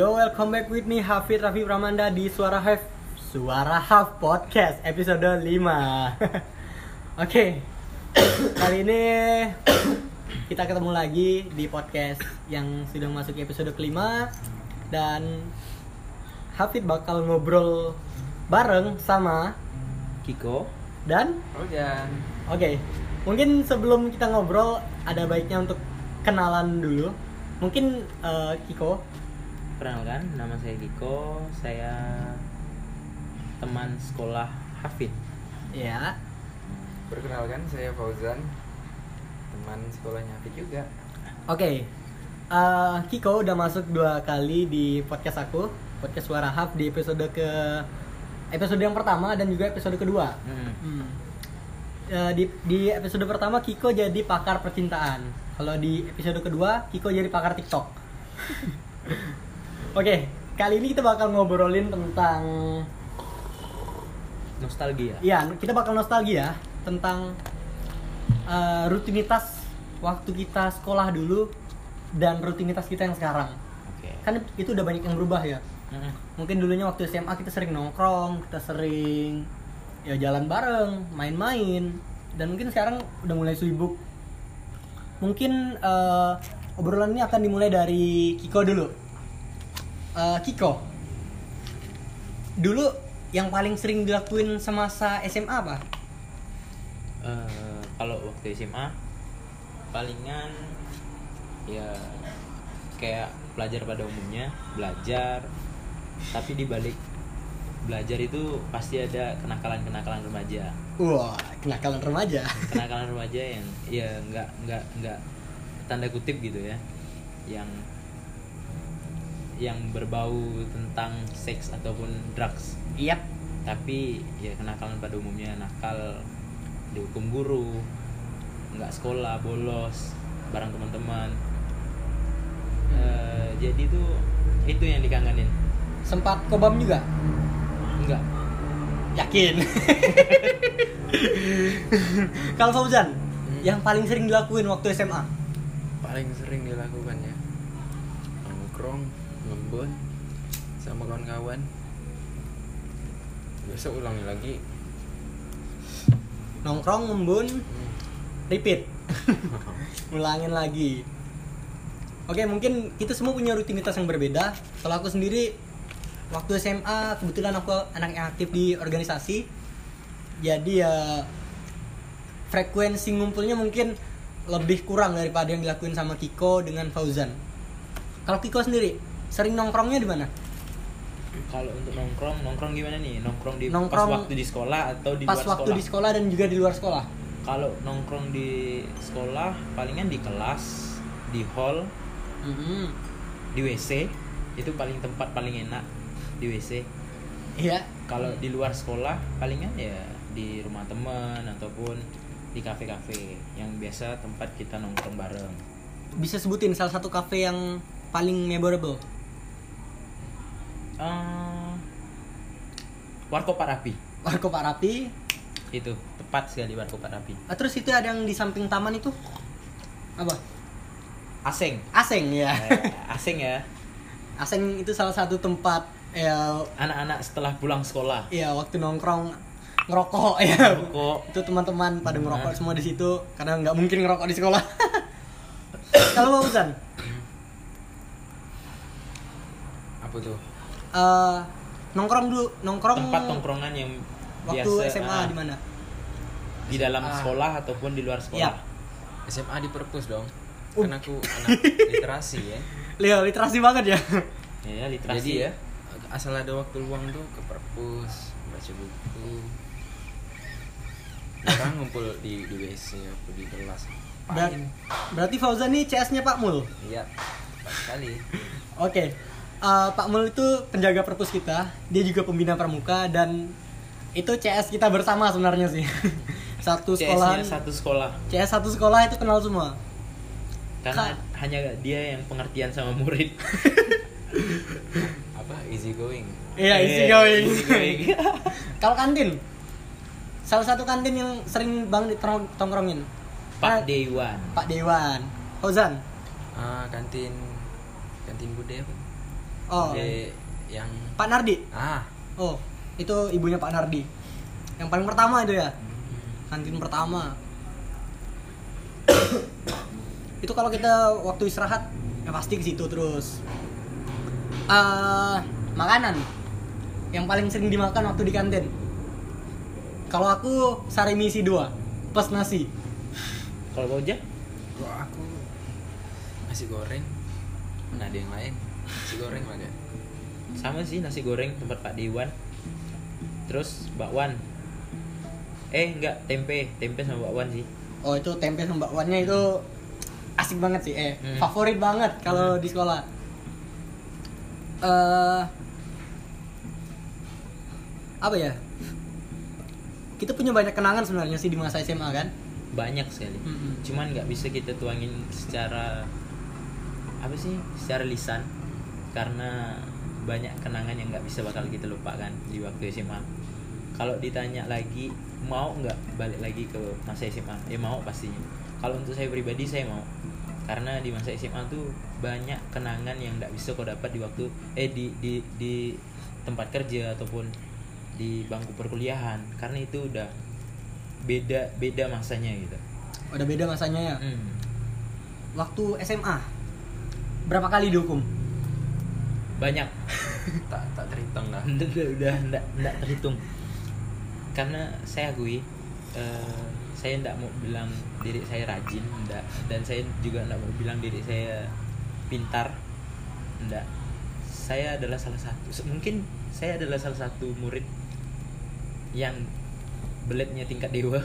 Yo, welcome back with me Hafid Rafi Pramanda di Suara Haf Suara Haf Podcast episode 5 Oke, kali ini kita ketemu lagi di podcast yang sudah masuk episode kelima. Dan Hafid bakal ngobrol bareng sama Kiko. Dan? Rojan Oke, mungkin sebelum kita ngobrol ada baiknya untuk kenalan dulu. Mungkin eh, Kiko, Perkenalkan, nama saya Kiko Saya teman sekolah Hafid ya. Perkenalkan saya Fauzan teman sekolahnya Hafid juga. Oke, eh, Kiko udah masuk dua kali di podcast aku, podcast Suara Haf di episode ke episode yang pertama dan juga episode kedua. Hmm. Hmm. Eh, di, di episode pertama Kiko jadi pakar percintaan. Kalau di episode kedua Kiko jadi pakar TikTok. Oke, kali ini kita bakal ngobrolin tentang Nostalgia Iya, kita bakal nostalgia tentang eh, rutinitas waktu kita sekolah dulu dan rutinitas kita yang sekarang. Oke Kan itu udah banyak yang berubah ya. Mungkin dulunya waktu SMA kita sering nongkrong, kita sering ya jalan bareng, main-main. Dan mungkin sekarang udah mulai sibuk. Mungkin eh, obrolan ini akan dimulai dari Kiko dulu. Eh, Kiko, dulu yang paling sering dilakuin semasa SMA apa? Eh, Kalau waktu SMA Palingan Ya Kayak pelajar pada umumnya Belajar Tapi di balik Belajar itu pasti ada kenakalan-kenakalan remaja Wah, kenakalan remaja. kenakalan remaja yang ya nggak nggak nggak tanda kutip gitu ya yang yang berbau tentang seks ataupun drugs Iya. tapi ya kenakalan pada umumnya nakal dihukum guru nggak sekolah bolos bareng teman-teman Eh, jadi tuh itu yang dikangenin Sempat kobam juga? enggak Yakin. Kalau Fauzan, yang paling sering dilakuin waktu SMA? Paling sering dilakukannya nongkrong, ngembun sama kawan-kawan. Besok ulangi lagi. Nongkrong, ngembun, Hmm. repeat. Ulangin lagi. Oke, mungkin kita semua punya rutinitas yang berbeda. Kalau aku sendiri waktu SMA kebetulan aku anak yang aktif di organisasi. Jadi ya frekuensi ngumpulnya mungkin lebih kurang daripada yang dilakuin sama Kiko dengan Fauzan. Kalau Kiko sendiri sering nongkrongnya di mana? kalau untuk nongkrong nongkrong gimana nih nongkrong di Nongkrong pas waktu di sekolah atau di Pas luar waktu di sekolah dan juga di luar sekolah. kalau nongkrong di sekolah palingan di kelas di hall Mhm. di WC itu paling tempat paling enak di WC Iya. kalau di luar sekolah palingan ya di rumah teman ataupun di kafe-kafe yang biasa tempat kita nongkrong bareng Bisa sebutin salah satu kafe yang paling memorable. Eh, Warkop Pak Rapi Warkop Pak Rapi. itu tepat sekali Warkop Pak Rapi Ah, terus itu ada yang di samping taman itu apa? Aseng Aseng ya. Eh, Aseng ya Aseng itu salah satu tempat ya anak-anak setelah pulang sekolah ya waktu nongkrong ngerokok ya. Ngerokok. itu teman-teman pada ngerokok semua di situ karena nggak mungkin ngerokok di sekolah. Kalau Fauzan, Apa tuh? Eh nongkrong dulu, nongkrong tempat tongkrongan yang waktu biasa SMA ah, di mana? di dalam Ah. sekolah ataupun di luar sekolah Iya. SMA di perpus dong. Uh. Kan aku anak literasi ya. Leo literasi banget ya. ya literasi Jadi ya asal ada waktu luang tuh ke perpus, baca buku. Orang ngumpul di di WC apa di kelas. Ber- berarti Fauzan nih CS-nya Pak Mul. Iya. Sekali. Oke, Eh, Pak Mul itu penjaga perpus kita, dia juga pembina pramuka dan itu CS kita bersama sebenarnya sih. satu sekolah, satu sekolah CS satu sekolah itu kenal semua. karena Kak. hanya dia yang pengertian sama murid Apa easy going. Iya, Eh, easy going. easy going. Kalau kantin, salah satu kantin yang sering bang ditongkrongin. Pak Ah, Dewan Pak Dewan. Fauzan. Ah, kantin kantin bude apa? Oh. Jadi yang Pak Nardi? Ah. Oh itu ibunya Pak Nardi. Yang paling pertama itu ya? Kantin pertama. Itu kalau kita waktu istirahat ya pasti ke situ terus. Eh makanan. Yang paling sering dimakan waktu di kantin. Kalau aku sari misi dua plus nasi. Kalau kau aja? kok aku nasi goreng. Mana ada yang lain nasi goreng ada Sama sih nasi goreng tempat Pak Dewan. Terus bakwan. Eh enggak, tempe, tempe sama bakwan sih. oh itu tempe sama bakwannya itu asik banget sih eh Hmm. favorit banget kalau di sekolah eh apa ya kita punya banyak kenangan sebenarnya sih di masa SMA kan Banyak sekali. Mm-mm. Cuman nggak bisa kita tuangin secara apa sih? Secara lisan karena banyak kenangan yang nggak bisa bakal kita lupakan di waktu SMA. Kalau ditanya lagi mau nggak balik lagi ke masa SMA? Ya mau pastinya. Kalau untuk saya pribadi saya mau karena di masa SMA tuh banyak kenangan yang nggak bisa kau dapat di waktu eh di di di tempat kerja ataupun di bangku perkuliahan karena itu udah beda beda masanya gitu. udah beda masanya ya Hmm. waktu SMA berapa kali dihukum Banyak. Tak tak terhitung dah udah udah udah nggak nggak terhitung. Karena saya akui eh, saya nggak mau bilang diri saya rajin nggak dan saya juga nggak mau bilang diri saya pintar nggak saya adalah salah satu mungkin saya adalah salah satu murid yang beletnya tingkat dewa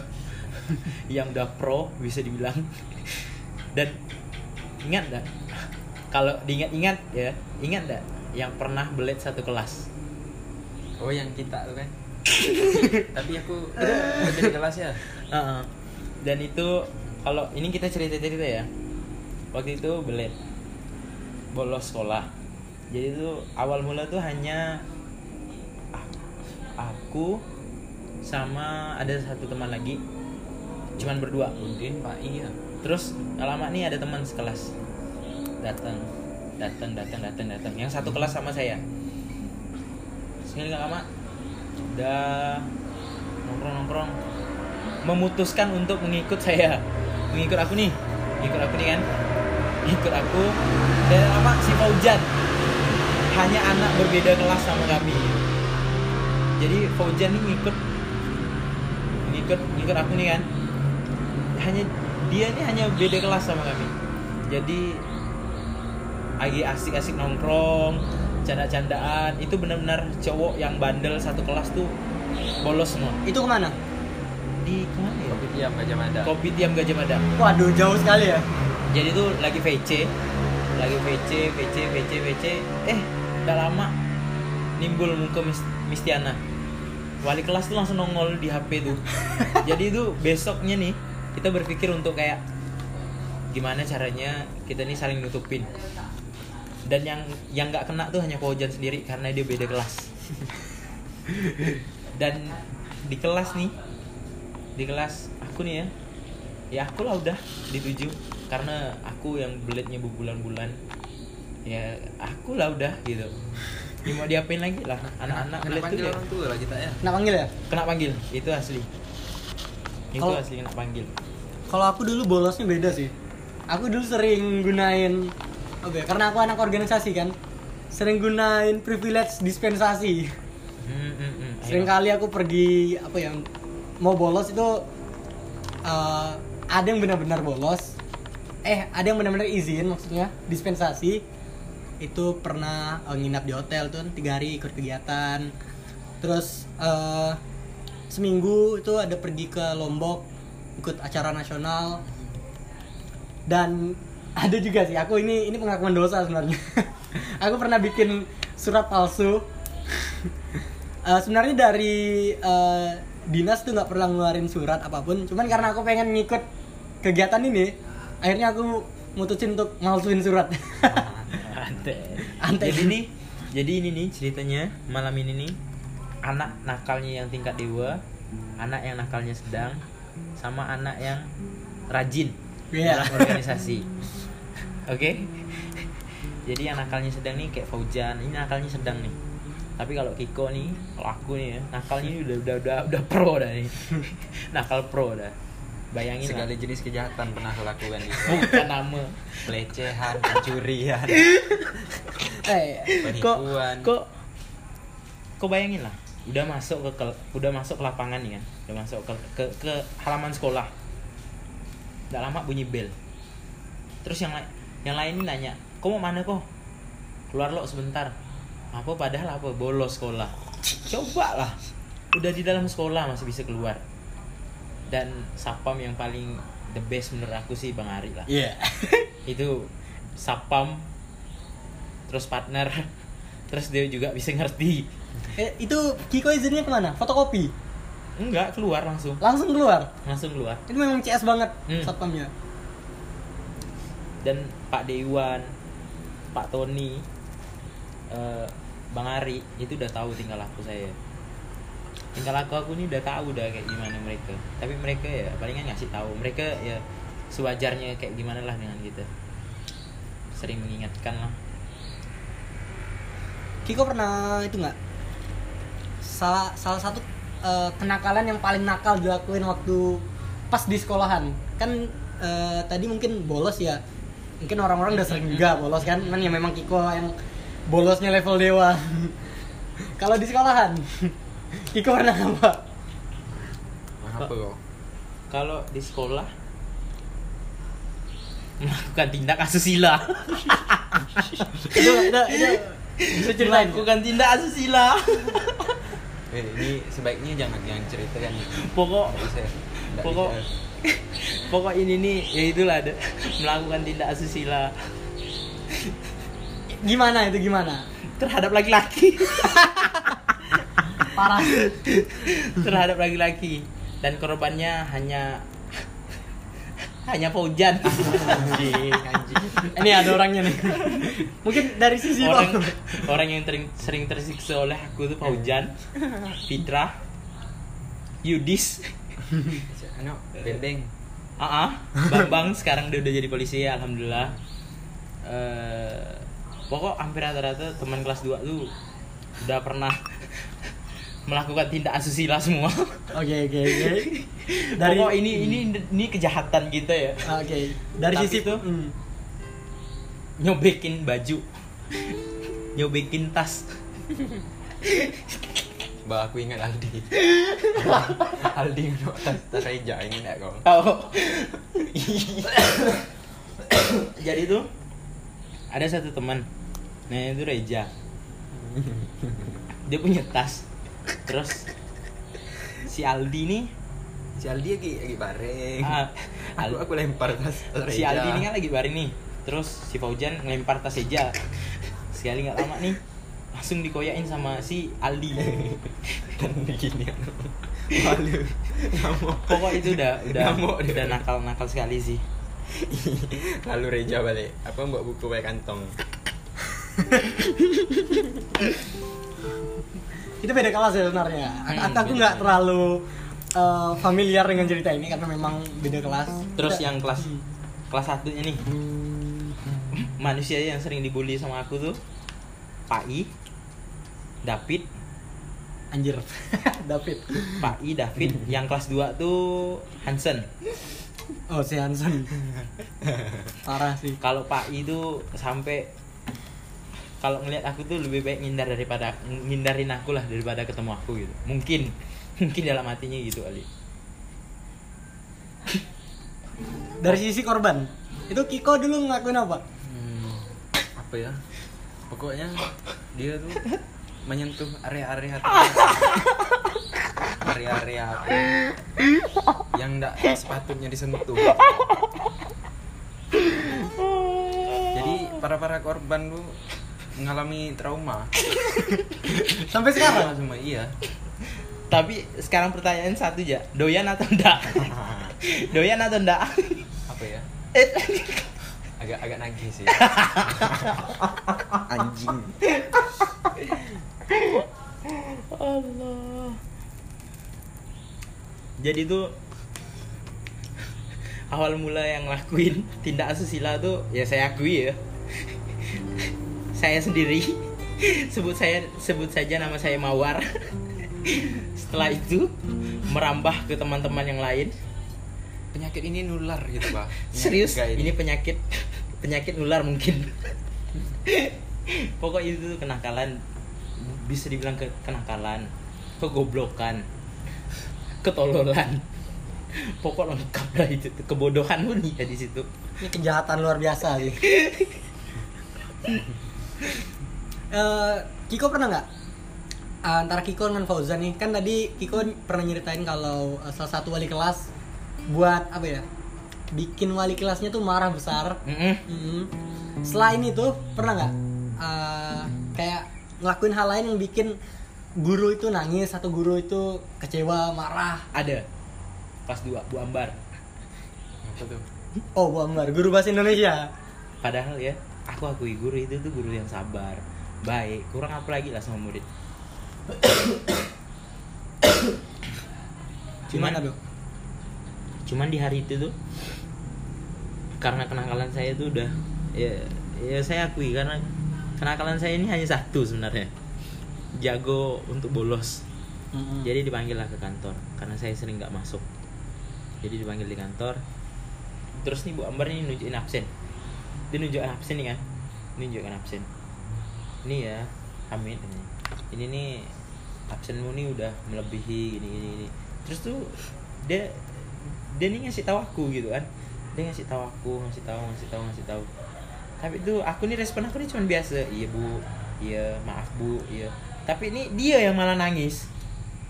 yang udah pro bisa dibilang. Dan ingat nggak kalau diingat-ingat ya ingat nggak yang pernah belet satu kelas. Oh yang kita tuh kan? Tapi aku beda kelas ya? Heeh. dan itu kalau ini kita cerita-cerita ya. Waktu itu belet bolos sekolah. Jadi itu awal mula tuh hanya aku sama ada satu teman lagi. Cuman berdua. Mungkin pak iya terus gak lama nih ada teman sekelas datang datang datang datang datang yang satu kelas sama saya. Sekali nggak lama. Udah. Nongkrong nongkrong memutuskan untuk mengikut saya. Mengikut aku nih. Mengikut aku nih kan? Ikut aku. Dan lama si Fauzan. Hanya anak berbeda kelas sama kami. Jadi Fauzan nih ngikut. Ngikut ngikut aku nih kan? Hanya dia nih hanya beda kelas sama kami. Jadi lagi asik-asik nongkrong canda-candaan. Itu benar-benar cowok yang bandel satu kelas tuh bolos semua. Itu ke mana? Di ke mana ya? Kopi tiap gajah mada. Kopi tiam gajah mada. Waduh jauh sekali ya. Jadi tuh lagi VC lagi VC VC VC VC eh udah lama nimbul muka Mis- Mistiana. Wali kelas tuh langsung nongol di HP tuh. Jadi itu besoknya nih kita berpikir untuk kayak gimana caranya kita nih saling nutupin dan yang yang nggak kena tuh hanya Fauzan sendiri karena dia beda kelas. Dan di kelas nih di kelas aku nih ya ya aku lah udah dituju karena aku yang beletnya berbulan-bulan. Ya aku lah udah gitu. Ya mau diapain lagi lah anak-anak kena tuh panggil ya. orang tua lah kita ya. Kena panggil ya? Kena panggil itu asli. Itu Kalau- asli kena panggil. kalau aku dulu bolosnya beda sih. Aku dulu sering gunain apa ya karena aku anak organisasi kan sering gunain privilege dispensasi. Hmm, hmm, hmm. Sering kali aku pergi apa ya mau bolos itu eh, ada yang benar-benar bolos. Eh ada yang benar-benar izin maksudnya dispensasi. Itu pernah eh, nginap di hotel tuh tiga hari ikut kegiatan. Terus eh, seminggu itu ada pergi ke lombok ikut acara nasional. Dan ada juga sih aku ini ini pengakuan dosa sebenarnya aku pernah bikin surat palsu Eh, sebenarnya dari eh, dinas tuh nggak pernah ngeluarin surat apa pun cuman karena aku pengen ngikut kegiatan ini akhirnya aku mutusin untuk malsuin surat Antek. Antek. Jadi nih, jadi ini nih ceritanya malam ini nih anak nakalnya yang tingkat dewa, anak yang nakalnya sedang, sama anak yang rajin Iya. dalam organisasi. Oke. jadi yang nakalnya sedang nih kayak Fauzan ini nakalnya sedang nih tapi kalau Kiko nih kalau aku nih ya nakalnya ini udah udah udah udah pro dah nih nakal pro dah bayangin lah. Segala jenis kejahatan pernah aku lakukan itu. bukan nama Pelecehan, pencurian. eh kok Penipuan. kok kok bayangin lah udah masuk ke, ke udah masuk ke lapangan nih kan udah masuk ke ke, ke halaman sekolah nggak lama bunyi bel terus yang lain yang lain ini nanya kok mau mana kok? Keluar lo sebentar. Apa padahal apa? Bolos sekolah. Coba lah udah di dalam sekolah masih bisa keluar. Dan sapam yang paling the best menurut aku sih bang Ari lah. Iya. Itu sapam terus partner terus dia juga bisa ngerti. Eh, itu Kiko izinnya ke mana? Fotokopi? Enggak keluar langsung. Langsung keluar? Langsung keluar. Itu memang CS banget Hmm. satpamnya dan Pak Dewan Pak Tony eh, Bang Ari itu udah tahu tingkah laku saya. Tingkah laku aku ini udah tahu udah kayak gimana mereka. Tapi mereka ya palingan ngasih tahu. Mereka ya sewajarnya kayak gimana lah dengan kita. Sering mengingatkan lah. Kiko pernah itu nggak? Salah salah satu eh, kenakalan yang paling nakal dilakuin waktu pas di sekolahan. Kan eh, tadi mungkin bolos ya mungkin orang-orang udah sering juga bolos kan kan ya memang Kiko yang bolosnya level dewa kalau di sekolahan Kiko pernah apa Apa kok? kalau di sekolah melakukan tindak asusila itu itu itu bisa ceritain melakukan tindak asusila Eh, ini sebaiknya jangan yang ceritakan. pokok Pokok- bisa. pokok ini nih ya itulah ada melakukan tindak asusila. Gimana itu gimana? Terhadap laki-laki. Parah. Terhadap laki-laki. Dan korbannya hanya hanya Faujan Anjing, anjing. ini ada orangnya nih. Mungkin dari sisi orang Pak. orang yang tering- sering tersiksa oleh aku tuh Faujan Fitra Yudis Anu, bendeng. Ah, ah, Bambang sekarang dia udah jadi polisi ya, alhamdulillah. Eh, pokok hampir rata-rata teman kelas 2 tuh udah pernah melakukan tindak asusila semua. oke oke oke Dari pokok ini ini ini kejahatan kita ya. oke dari Tapi sisi tuh- Hmm. Nyobekin baju. Nyobekin tas. Bah aku ingat Aldi. Aldi anu tas reja ini enggak kau? Tahu. Jadi tuh ada satu teman. Nah, itu Reja. Dia punya tas. Terus si Aldi nih Si Aldi lagi lagi bareng. ah, aku aku lempar tas tas si reja. Aldi ini kan lagi baring nih. Terus si Faujan ngelempar tas Reja. Sekali nggak lama nih langsung dikoyain sama si Aldi. dan begini. Malu. Pokok itu udah udah dia. udah nakal nakal sekali sih. Lalu reja balik. Apa mbak buku pakai kantong? itu beda kelas ya sebenarnya aku, Hmm, aku nggak terlalu uh, familiar dengan cerita ini karena memang beda kelas Terus yang kelas Hmm. kelas satunya nih manusia yang sering dibully sama aku tuh Pak I, David, anjir David Pak I, David, yang kelas 2 tuh Hansen. oh si Hansen parah sih Kalau Pak I tuh sampai kalau ngelihat aku tuh lebih baik ngindar daripada ngindarin aku lah daripada ketemu aku gitu. Mungkin mungkin dalam hatinya gitu kali. dari sisi korban itu Kiko dulu ngelakuin apa Hmm, apa ya? Pokoknya dia tuh menyentuh area-area hati area-area aku yang enggak sepatutnya disentuh. Jadi para para korban tuh mengalami trauma. sampai sekarang Semua iya. Tapi sekarang pertanyaan satu aja, doyan atau enggak? doyan atau enggak? apa ya? Eh, Agak agak nagih sih. Anjing. Jadi tuh awal mula yang lakuin tindak asusila tuh ya saya akui ya. saya sendiri sebut saya sebut saja nama saya Mawar. Setelah itu merambah ke teman-teman yang lain. Penyakit ini nular gitu pak. Serius kayak ini penyakit penyakit nular mungkin. Pokok itu kenakalan. Bisa dibilang ke kenakalan kegoblokan ketololan pokok lengkap lah itu kebodohan pun ya di situ Ini kejahatan luar biasa sih. Eh, Kiko pernah nggak Eh, antara Kiko dengan Fauzan nih kan tadi Kiko pernah nyeritain kalau eh, salah satu wali kelas buat apa ya bikin wali kelasnya tuh marah besar. Mm-mm. Mm. Selain itu pernah nggak eh, kayak ngelakuin hal lain yang bikin guru itu nangis atau guru itu kecewa marah? ada pas dua Bu Ambar Oh, Bu Ambar, guru bahasa Indonesia. padahal ya aku akui guru itu tuh guru yang sabar baik kurang apa lagi lah sama murid Gimana, cuman Dok? cuman di hari itu tuh karena kenakalan saya tuh udah ya ya saya akui karena kenakalan saya ini hanya satu sebenarnya jago untuk bolos. Mm-mm. jadi dipanggil lah ke kantor karena saya sering nggak masuk. Jadi dipanggil di kantor. Terus nih Bu Ambar ini nunjukin absen. Dia nunjukin absen nih kan? Nunjukin absen. Ini ya Hamid ini ini nih absenmu nih udah melebihi gini gini gini. Terus tuh dia dia nih ngasih tahu aku gitu kan? Dia ngasih tahu aku ngasih tahu ngasih tahu ngasih tahu. Tapi tuh aku nih respon aku nih cuma biasa. Iya bu. Iya maaf bu. Iya tapi ini dia yang malah nangis.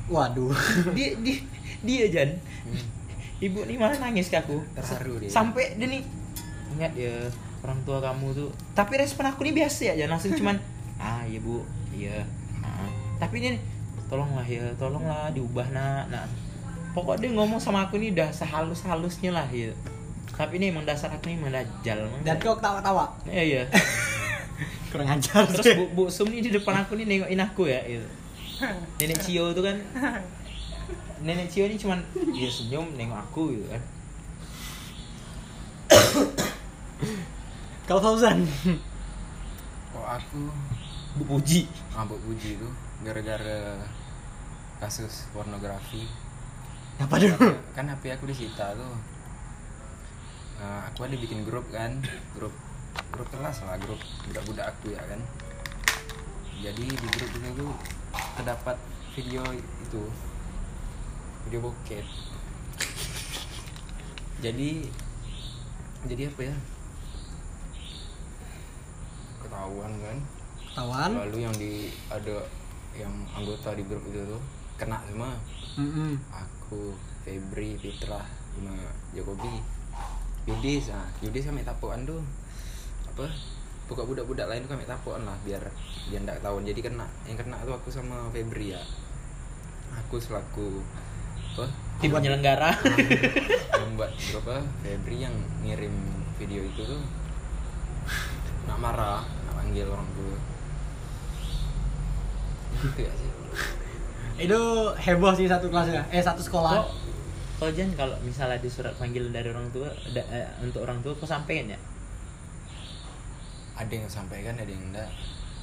Waduh. dia dia dia Jan. Ibu nih malah nangis ke aku. Terharu dia. sampai dia nih. Ingat ya orang tua kamu tuh. Tapi respon aku nih biasa ya Jan. Langsung cuman ah iya bu. Iya. Ah. tapi dia tolonglah ya. Tolonglah diubah nak. Nak pokok dia ngomong sama aku nih udah sehalus halusnya lah ya. Tapi ini emang dasar aku nih emang dajal Dan kau ketawa-tawa. Iya iya. Kurang ajar Terus. Bu, Bu Sum nih di depan aku nih nengokin aku ya gitu. Nenek Cio tuh kan Nenek Cio ini cuman dia senyum nengok aku gitu kan. Kalau Fauzan. oh aku Bu Puji. mabuk puji itu gara-gara kasus pornografi Apa dulu? kan HP aku disita tuh Nah, aku ada bikin grup kan grup grup kelas lah grup budak-budak aku ya kan? Jadi di grup itu tuh terdapat video itu. Video bokep. Jadi jadi apa ya? Ketahuan kan? Ketahuan. lalu yang di ada yang anggota di grup itu tuh kena semua. Mm-mm. aku Febri Fitra sama Jokowi Yudis ah Yudis kami tapuan tuh apa buka budak-budak lain tuh kami tapuan lah biar biar ndak tahu jadi kena yang kena tuh aku sama Febri ya aku selaku apa Tim penyelenggara. yang buat apa Febri yang ngirim video itu tuh nak marah nak panggil orang tua gitu ya sih Itu heboh sih satu kelasnya. Eh satu sekolah. Kok Jan kalau misalnya di surat panggilan dari orang tua da- eh, untuk orang tua kok sampein ya? Ada yang sampaikan ada yang enggak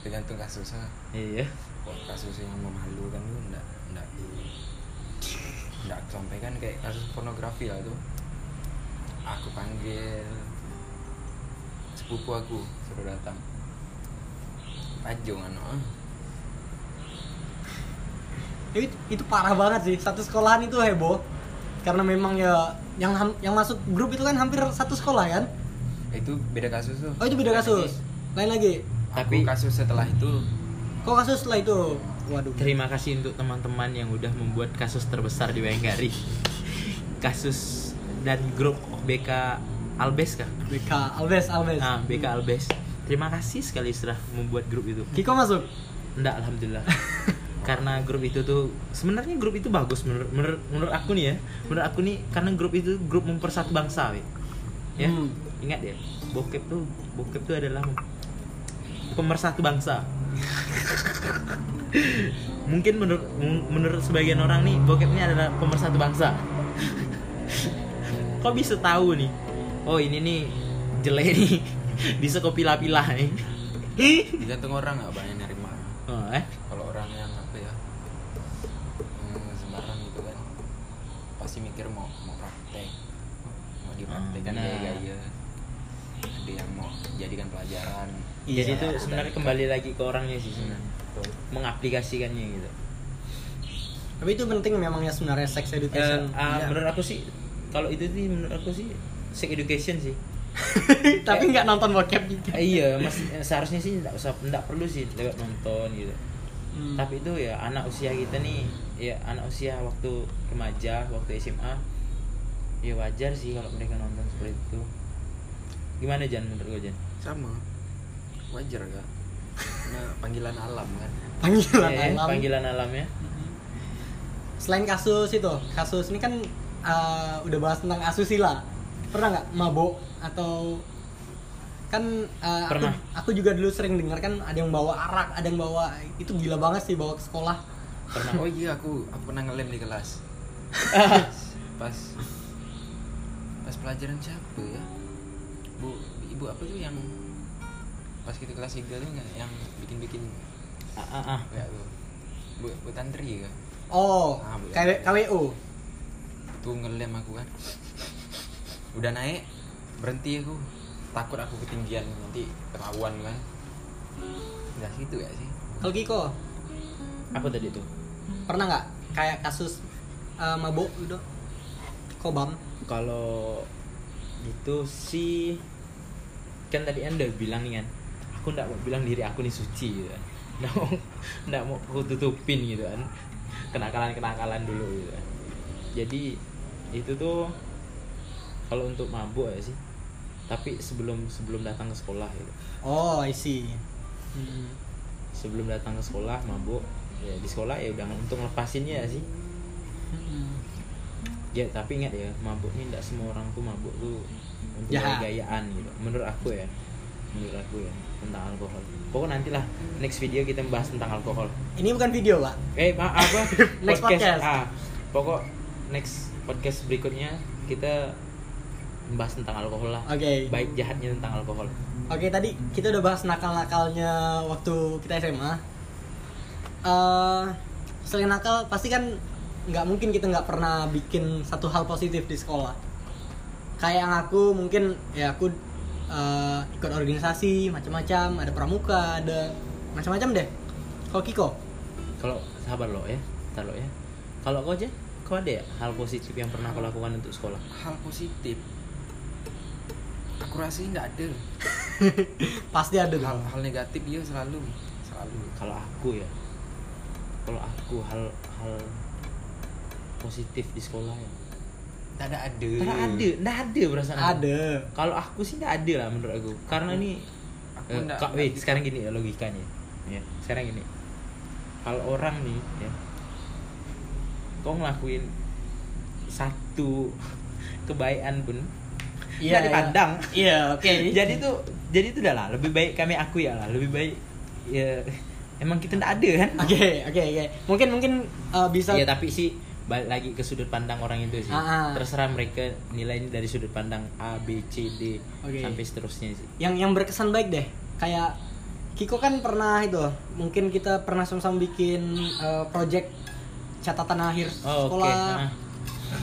tergantung kasusnya Iya. kok kasus yang memalukan tuh enggak enggak enggak aku sampaikan kayak kasus pornografi lah tuh aku panggil sepupu aku suruh datang Pajong anu ah. Itu, itu parah banget sih. Satu sekolahan itu heboh. Karena memang ya yang yang masuk grup itu kan hampir satu sekolah kan? Itu beda kasus tuh Oh itu beda kasus. Lain lagi. tapi Tapi- kasus setelah itu Kok kasus setelah itu? Waduh. Terima kasih untuk teman-teman yang udah membuat kasus terbesar di Wayangkari. kasus dari grup BK Albes kah? BK Alves Alves. Nah, BK Albes. Terima kasih sekali sudah membuat grup itu. Kiko masuk. Enggak, alhamdulillah. karena grup itu tuh sebenarnya grup itu bagus menurut menurut, menurut aku nih ya. Menurut aku nih karena grup itu grup mempersatu bangsa, we. Ya. Hmm. Ingat ya, bokep tuh bokep tuh adalah pemersatu bangsa. Mungkin menurut menurut sebagian orang nih bokep ini adalah pemersatu bangsa. Kok bisa tahu nih? Oh ini nih jelek nih. Bisa kau pilah-pilah nih. tergantung orang nggak banyak nerima oh, eh kalau orang yang apa ya hmm, sembarang gitu kan pasti mikir mau mau praktek mau Hmm, nah. gaya-gaya ada yang mau jadikan pelajaran Iya, jadi itu sebenarnya dari- kembali lagi ke orangnya sih sebenarnya Betul. mengaplikasikannya gitu Tapi itu penting memang ya sebenarnya sex education. ah, Iya. menurut aku sih kalau itu sih menurut aku sih sex education sih Tapi nggak nonton bokep juga. Eh, iya mas eh, seharusnya sih nggak usah nggak perlu sih lewat nonton gitu Hmm. tapi itu ya anak usia kita nih ya anak usia waktu remaja waktu SMA ya wajar sih kalau mereka nonton seperti itu gimana Jan menurut gue Jan? Sama. Wajar gak nah, panggilan alam kan? Panggilan Ya, ya, alam. panggilan alamnya Selain kasus itu, kasus ini kan uh, udah bahas tentang asusila. Pernah nggak? Mabok atau kan uh, aku, Pernah. aku juga dulu sering dengar kan ada yang bawa arak, ada yang bawa itu gila banget sih bawa ke sekolah. pernah. Oh iya aku aku pernah ngelem di kelas. Pas pas pelajaran siapa ya bu ibu apa tuh yang pas kita kelas 3 tuh nggak? Yang bikin bikin ah, ah, ah. ya tuh bu, bu tantri kan Oh, Ah, bu- KW, KWO. tuh ngelem aku kan. Udah naik berhenti aku. Takut aku ketinggian nanti ketahuan kan. Nggak situ ya sih. Kalau Kiko, apa tadi tuh. Pernah nggak? Kayak kasus uh, mabok gitu? Kobam. kalau itu sih kan tadi anda bilang nih kan aku nggak mau bilang diri aku nih suci gitu kan. Nggak mau nggak mau aku tutupin gitu kan. Kenakalan kenakalan dulu gitu kan. Jadi itu tuh kalau untuk mabuk ya sih. Tapi sebelum sebelum datang ke sekolah gitu. Oh, I see. Hmm. sebelum datang ke sekolah mabuk. Ya di sekolah ya udah untuk ngelepasinnya ya sih. Hmm. Ya tapi ingat ya mabuk ini tidak semua orang tuh mabuk tuh untuk Jahat. gayaan gitu menurut aku ya menurut aku ya tentang alkohol pokoknya nantilah next video kita bahas tentang alkohol Ini bukan video, Pak. eh ma apa Next podcast. ah pokok next podcast berikutnya kita membahas tentang alkohol lah Oke. baik jahatnya tentang alkohol Oke tadi kita udah bahas nakal-nakalnya waktu kita SMA. Eh selain nakal pasti kan nggak mungkin kita nggak pernah bikin satu hal positif di sekolah. Kayak yang aku mungkin ya aku eh, ikut organisasi macam-macam, ada pramuka, ada macam-macam deh. Kalau Kiko, kalau sabar lo ya tar lo ya. Kalau kau aja kau ada ya hal positif yang pernah kau lakukan untuk sekolah? Hal positif? Aku rasa nggak ada. Pasti ada hal, hal negatif dia selalu. Selalu. Kalau aku ya kalau aku hal hal positif di sekolah ya nggak ada ada Karena ada, nggak ada perasaan. Ada. Kalau aku sih nggak ada lah menurut aku. Karena ini aku eh, kak, wait, bisa. sekarang gini ya logikanya. Ya, sekarang gini. Kalau orang nih, ya, kau ngelakuin satu kebaikan pun Iya, nggak dipandang. Iya, oke. jadi tuh, jadi itu udah lah. Lebih baik kami aku ya lah. Lebih baik ya emang kita nggak ada kan. Oke, oke, oke. Mungkin mungkin eh, bisa Iya tapi sih balik lagi ke sudut pandang orang itu sih. Ah, ah. Terserah mereka nilai ini dari sudut pandang A, B, C, D Oke. sampai seterusnya sih. yang yang berkesan baik deh kayak Kiko kan pernah itu mungkin kita pernah sama-sama bikin eh, project catatan akhir Oh, sekolah Ah.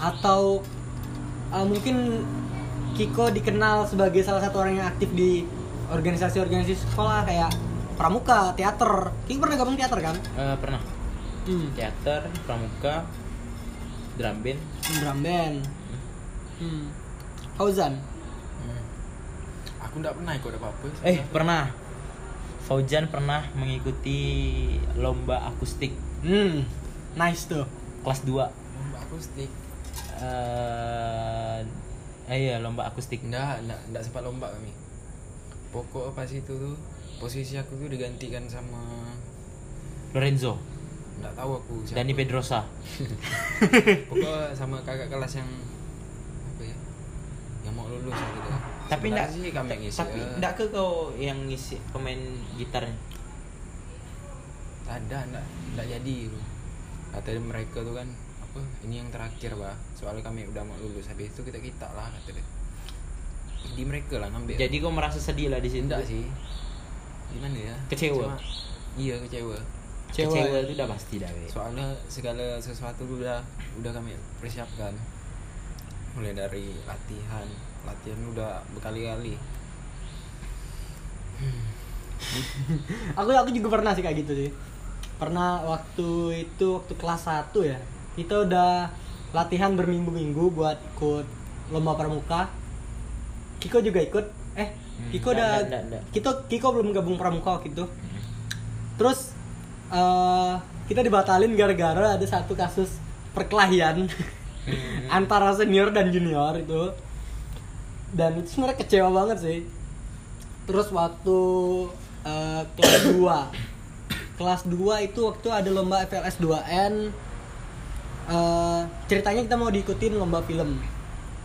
atau eh, mungkin Kiko dikenal sebagai salah satu orang yang aktif di organisasi-organisasi sekolah kayak pramuka teater Kiko pernah gabung teater kan Eh, pernah hmm. teater, pramuka, drum band. drum band hmm. Fauzan Hmm. aku nggak pernah ikut apa apa Eh pernah. Fauzan pernah mengikuti lomba akustik hmm. nice tuh kelas 2 lomba akustik eh eh, iya lomba akustik. nggak nggak nggak sempat lomba kami pokok pas itu tuh posisi aku tuh digantikan sama Lorenzo, nggak tahu aku siapa. Dani Pedrosa. pokok sama kakak kelas yang apa ya yang mau lulus gitu Tapi Sebenarnya enggak sih kami ngisi tapi enggak ke kau yang ngisi pemain gitarnya. ada enggak enggak jadi gitu. kata mereka tuh kan apa ini yang terakhir bah soalnya kami udah mau lulus habis itu kita kita lah kata dia di mereka lah ngambil Jadi kau merasa sedih lah di situ. enggak sih gimana ya Kecewa. Cuma- iya kecewa Kecewa. Kecewa itu udah pasti dah Be. soalnya segala sesuatu udah udah kami persiapkan. Mulai dari latihan. Latihan udah berkali-kali. Aku aku juga pernah sih kayak gitu sih. Pernah waktu itu waktu kelas 1 ya. Kita udah latihan berminggu-minggu buat ikut lomba pramuka. Kiko juga ikut. Eh Hmm, Kiko udah nggak. Kiko Kiko belum gabung pramuka waktu itu. Terus eh, kita dibatalin gara-gara ada satu kasus perkelahian antara senior dan junior itu. Dan itu sebenarnya kecewa banget sih. Terus waktu eh, kelas 2 kelas 2 itu waktu ada lomba FLS 2N eh, ceritanya kita mau diikutin lomba film.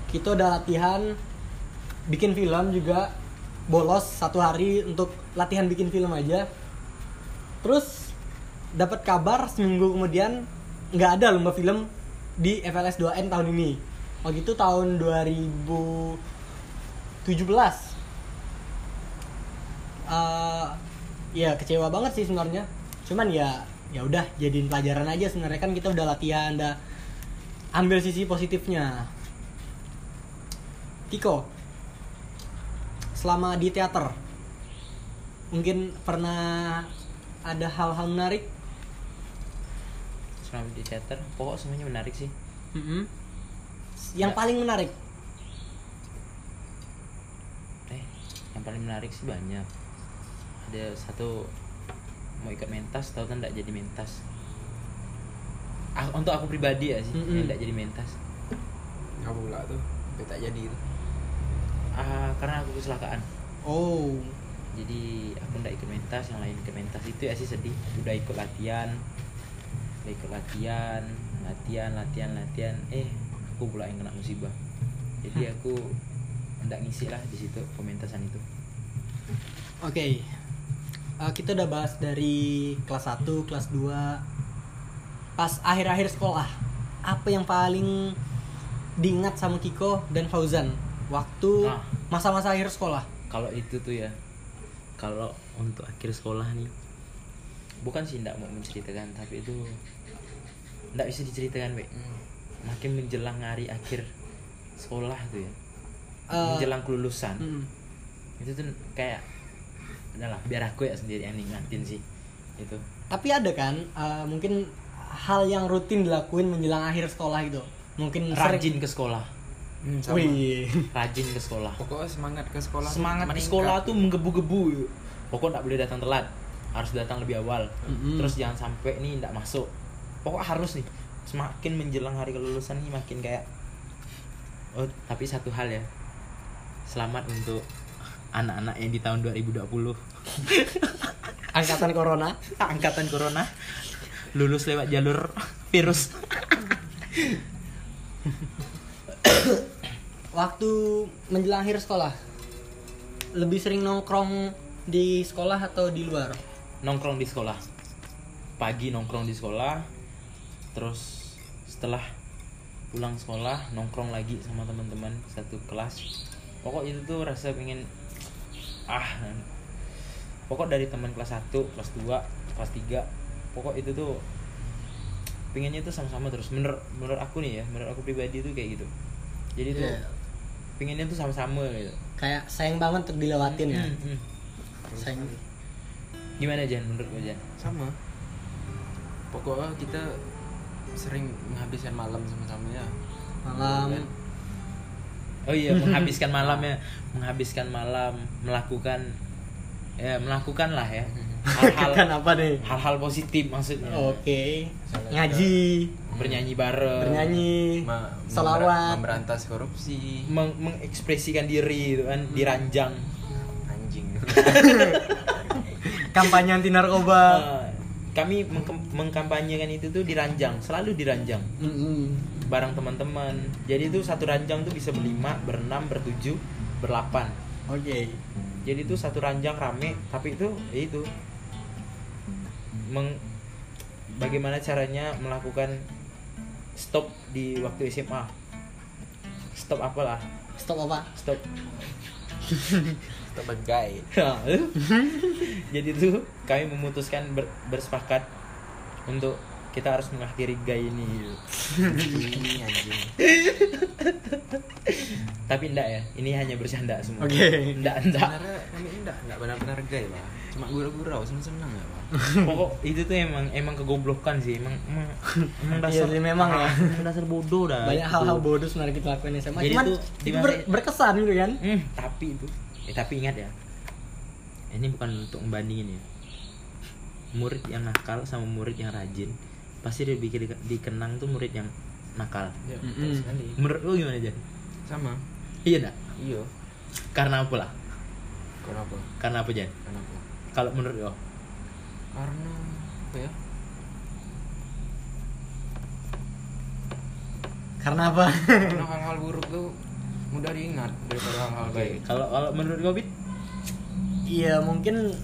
Kita udah latihan bikin film juga. Bolos satu hari untuk latihan bikin film aja. Terus dapat kabar seminggu kemudian nggak ada lomba film di FLS 2N tahun ini. Waktu itu tahun 2017 Eh, ya kecewa banget sih sebenarnya. Cuman ya ya udah jadiin pelajaran aja sebenarnya. Kan kita udah latihan udah ambil sisi positifnya. Kiko selama di teater mungkin pernah ada hal-hal menarik selama di teater pokok semuanya menarik sih. Yang Ya. paling menarik? Eh yang paling menarik sih banyak. Ada satu mau ikut mentas tahu kan tidak jadi mentas? Ah, untuk aku pribadi ya sih yang tidak jadi mentas. Nggak pula tuh tapi tak jadi itu ah karena aku kecelakaan. Oh. Jadi aku nggak ikut mentas yang lain ikut mentas. Itu ya sih sedih udah ikut latihan ikut latihan latihan latihan latihan. Eh aku pula yang kena musibah. Jadi aku nggak ngisi lah di situ pementasan itu. Oke. Eh, kita udah bahas dari kelas 1, kelas 2 pas akhir-akhir sekolah apa yang paling diingat sama Kiko dan Fauzan waktu Ah. masa-masa akhir sekolah? Kalau itu tuh ya kalau untuk akhir sekolah nih bukan sih nggak mau menceritakan tapi itu nggak bisa diceritakan be makin menjelang hari akhir sekolah tuh ya. Eh, menjelang kelulusan. mm, itu tuh kayak udahlah biar aku ya sendiri yang nikmatin sih itu tapi ada kan eh, mungkin hal yang rutin dilakuin menjelang akhir sekolah itu mungkin sering- rajin ke sekolah. Hmm, sama. Wih. rajin ke sekolah. Pokoknya semangat ke sekolah semangat ke sekolah tuh menggebu-gebu. Pokok nggak boleh datang telat harus datang lebih awal. Mm-mm. terus jangan sampai nih nggak masuk pokok harus nih. Semakin menjelang hari kelulusan nih makin kayak oh tapi satu hal ya. Selamat untuk anak-anak yang di tahun 2020 angkatan corona. Angkatan corona. Lulus lewat jalur virus. Waktu menjelang akhir sekolah lebih sering nongkrong di sekolah atau di luar? Nongkrong di sekolah. Pagi nongkrong di sekolah terus setelah pulang sekolah nongkrong lagi sama teman-teman satu kelas. Pokok itu tuh rasa pengen ah pokok dari teman kelas 1 kelas 2 kelas 3 pokok itu tuh pengennya tuh sama-sama terus. Menurut menurut aku nih ya menurut aku pribadi tuh kayak gitu. Jadi tuh Iya. pengennya tuh sama-sama gitu. Kayak sayang banget untuk dilewatin ya. Hmm, hmm. sayang. gimana Jan menurut lo Jan? Sama. Pokoknya kita sering menghabiskan malam sama-sama ya? Malam. Kan? Oh iya, menghabiskan malam ya, menghabiskan malam, melakukan ya melakukan lah ya. Hal-hal apa nih? hal-hal positif maksudnya. oke. Misalnya ngaji. Bernyanyi bareng, bernyanyi. Salawat memberantas korupsi. Meng- mengekspresikan diri itu kan diranjang. anjing. Kampanye anti narkoba. Eh, kami mengkampanyekan itu tuh diranjang, selalu diranjang. Mm-mm. bareng teman-teman. Jadi itu satu ranjang tuh bisa berlima, berenam, bertujuh, berlapan. oke. Jadi itu satu ranjang rame tapi itu ya itu. Meng bagaimana caranya melakukan stop di waktu SMA stop apalah? Stop apa? Stop sebagai jadi tuh kami memutuskan ber- bersepakat untuk kita harus mengakhiri gay ini. Gitu. ini anjing tapi enggak ya ini hanya bercanda semua. Oke. enggak enggak sebenarnya kami enggak enggak benar-benar gay pak. Cuma gurau-gurau seneng-seneng ya pak. Pokok itu tuh emang emang kegoblokan sih. Emang emang, emang Iya dasar sih, memang ya. emang dasar bodoh dah banyak hal-hal bodoh sebenarnya kita lakuin SMA. Jadi cuman itu masa- ber- berkesan gitu kan? Hmm, tapi itu. Eh tapi ingat ya. Ini bukan untuk membandingin ya. Murid yang nakal sama murid yang rajin pasti lebih di- dikenang tuh murid yang nakal. Ya betul sekali. Menurut lu gimana Jan? sama. Iya enggak? iya. Karena apa lah? kenapa karena apa Jan? kenapa kalau menurut lo karena apa ya? Karena apa? Karena hal-hal buruk tuh mudah diingat daripada hal-hal baik. kalau kalau menurut Gobit iya mungkin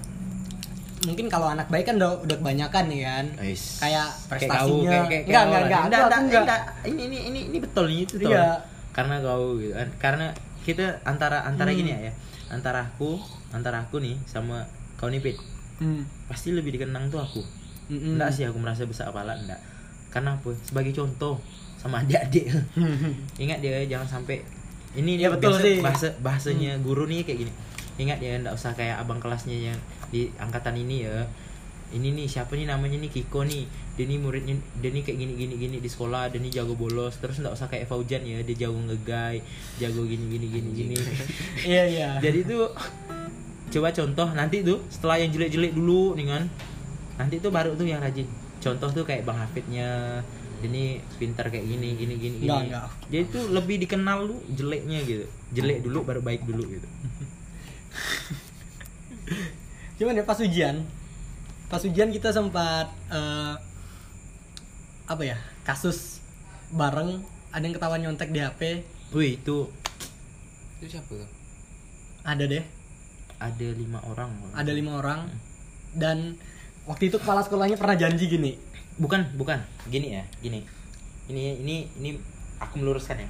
mungkin kalau anak baik kan udah udah kebanyakan nih kan Ais. Kayak kau, prestasinya. kayak, kayak, Enggak, kau enggak, enggak. Enggak, enggak, enggak. enggak. ini ini ini ini betul nih itu Iya. karena kau gitu kan karena kita antara antara Hmm. gini ya, ya antara aku antara aku nih sama kau nih Pit Hmm. pasti lebih dikenang tuh aku Mm-mm. enggak sih aku merasa besar kepala enggak karena apa sebagai contoh sama adik-adik ingat dia jangan sampai ini Ya, betul biasa sih. Hmm. bahasa bahasanya guru nih kayak gini ingat ya enggak usah kayak abang kelasnya yang di angkatan ini ya. Ini nih siapa nih namanya nih? Kiko nih. Dia nih muridnya dia nih kayak gini gini gini di sekolah dia nih jago bolos. Terus enggak usah kayak Faujan ya. Dia jago ngegay jago gini gini gini gini iya iya. Jadi tuh coba contoh nanti tuh setelah yang jelek-jelek dulu nih kan. Nanti tuh baru tuh yang rajin. Contoh tuh kayak bang Hafidnya. Ini pintar kayak gini gini gini gini. Enggak, enggak. jadi tuh lebih dikenal lu jeleknya gitu. Jelek dulu baru baik dulu gitu cuman ya pas ujian. Pas ujian kita sempat eh, apa ya kasus bareng ada yang ketahuan nyontek di HP wih itu itu siapa tuh? Ada deh. Ada lima orang. Ada lima orang. Dan waktu itu kepala sekolahnya pernah janji gini. Bukan bukan. Gini ya gini. Ini ini ini aku meluruskan ya.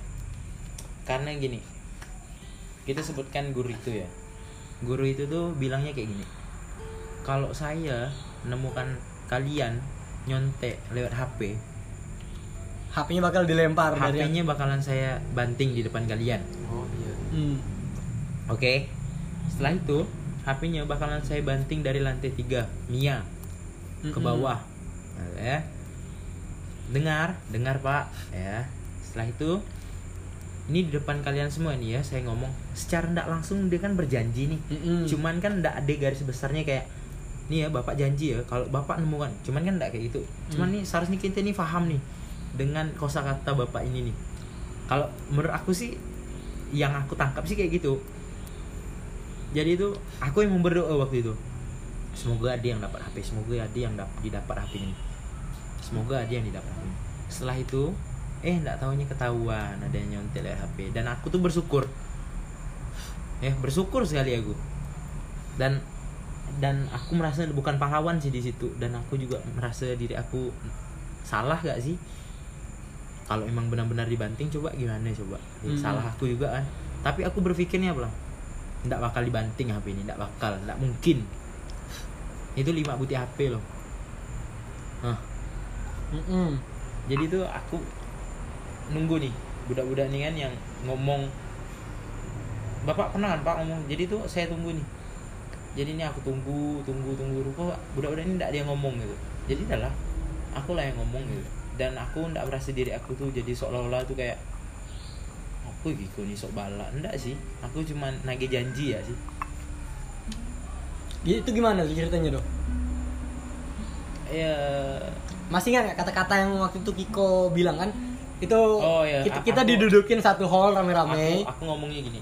Karena gini kita sebutkan guru itu ya. Guru itu tuh bilangnya kayak gini kalau saya menemukan kalian nyontek lewat HP HP-nya bakal dilempar dari HP-nya bakalan saya banting di depan kalian. Oh iya. Hmm. oke? Setelah itu HP-nya bakalan saya banting dari lantai 3 Mia ke bawah. Nah, ya. Dengar dengar pak. Ya. Setelah itu ini di depan kalian semua nih ya saya ngomong secara tidak langsung dia kan berjanji nih. Mm-mm. cuman kan tidak ada garis besarnya kayak nih ya bapak janji ya kalau bapak nemukan cuman kan tidak kayak gitu. Cuman nih seharusnya kita nih paham nih dengan kosakata bapak ini nih. Kalau menurut aku sih yang aku tangkap sih kayak gitu. Jadi itu aku yang berdoa waktu itu. Semoga ada yang dapat HP semoga ada yang dapat didapat HP ini. Semoga ada yang didapat HP ini. setelah itu eh nggak tahunya ketahuan ada yang nyontek lewat HP dan aku tuh bersyukur. Ya bersyukur sekali aku. Dan dan aku merasa bukan pahlawan sih di situ. Dan aku juga merasa diri aku salah gak sih? Kalau emang benar-benar dibanting coba gimana coba? Ya, Hmm. salah aku juga kan. Tapi aku berpikirnya apa tidak bakal dibanting HP ini tidak bakal tidak mungkin. Itu lima butir HP loh. Hah, jadi tuh aku nunggu nih budak-budak nih kan yang ngomong. Bapak pernah kan pak ngomong? Jadi tuh saya tunggu nih jadi ini aku tunggu tunggu tunggu kok budak-budak ini tidak yang ngomong gitu. Jadi adalah aku lah yang ngomong gitu. Dan aku tidak merasa diri aku tuh jadi seolah-olah tuh kayak aku gitu nih sok balak enggak sih. Aku cuma nagih janji ya sih. Itu gimana tuh ceritanya dok? Ya. Masih nggak kata-kata yang waktu itu Kiko bilang kan? Itu Oh, iya. kita, kita aku- didudukin satu hall rame-rame. Aku, aku ngomongnya gini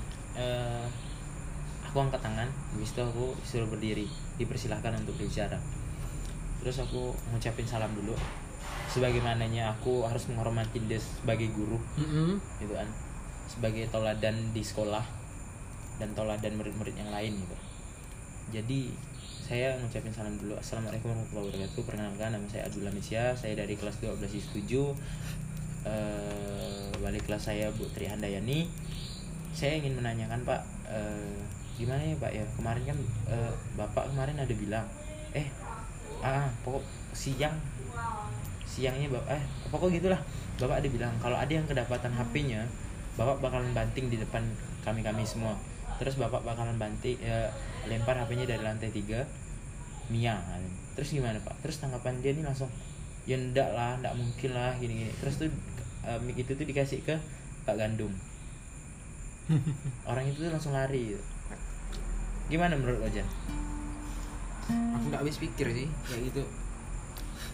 aku angkat tangan habis itu aku suruh berdiri dipersilahkan untuk berbicara. Terus aku ngucapin salam dulu sebagaimananya aku harus menghormati dia sebagai guru Mm-mm. gitu kan. Sebagai toladan di sekolah dan toladan murid-murid yang lain gitu. Jadi saya ngucapin salam dulu assalamualaikum warahmatullahi wabarakatuh. Perkenalkan nama saya Abdullah Nisya saya dari kelas 12 IS 7 eh wali kelas saya Bu Tri Handayani. Saya ingin menanyakan Pak eh, gimana ya pak ya? Kemarin kan eh, bapak kemarin ada bilang eh ah pokok siang siangnya bapak eh pokok gitulah. Bapak ada bilang kalau ada yang kedapatan HP-nya bapak bakalan banting di depan kami kami semua. Terus bapak bakalan banting ya, lempar HP-nya dari lantai tiga Mia terus gimana pak? Terus tanggapan dia nih langsung ya ndak lah ndak mungkin lah gini gini terus tuh mic itu tuh dikasih ke Pak Gandum. Orang itu tuh langsung lari. gitu. Gimana menurut lo Jan? aku nggak habis pikir sih kayak gitu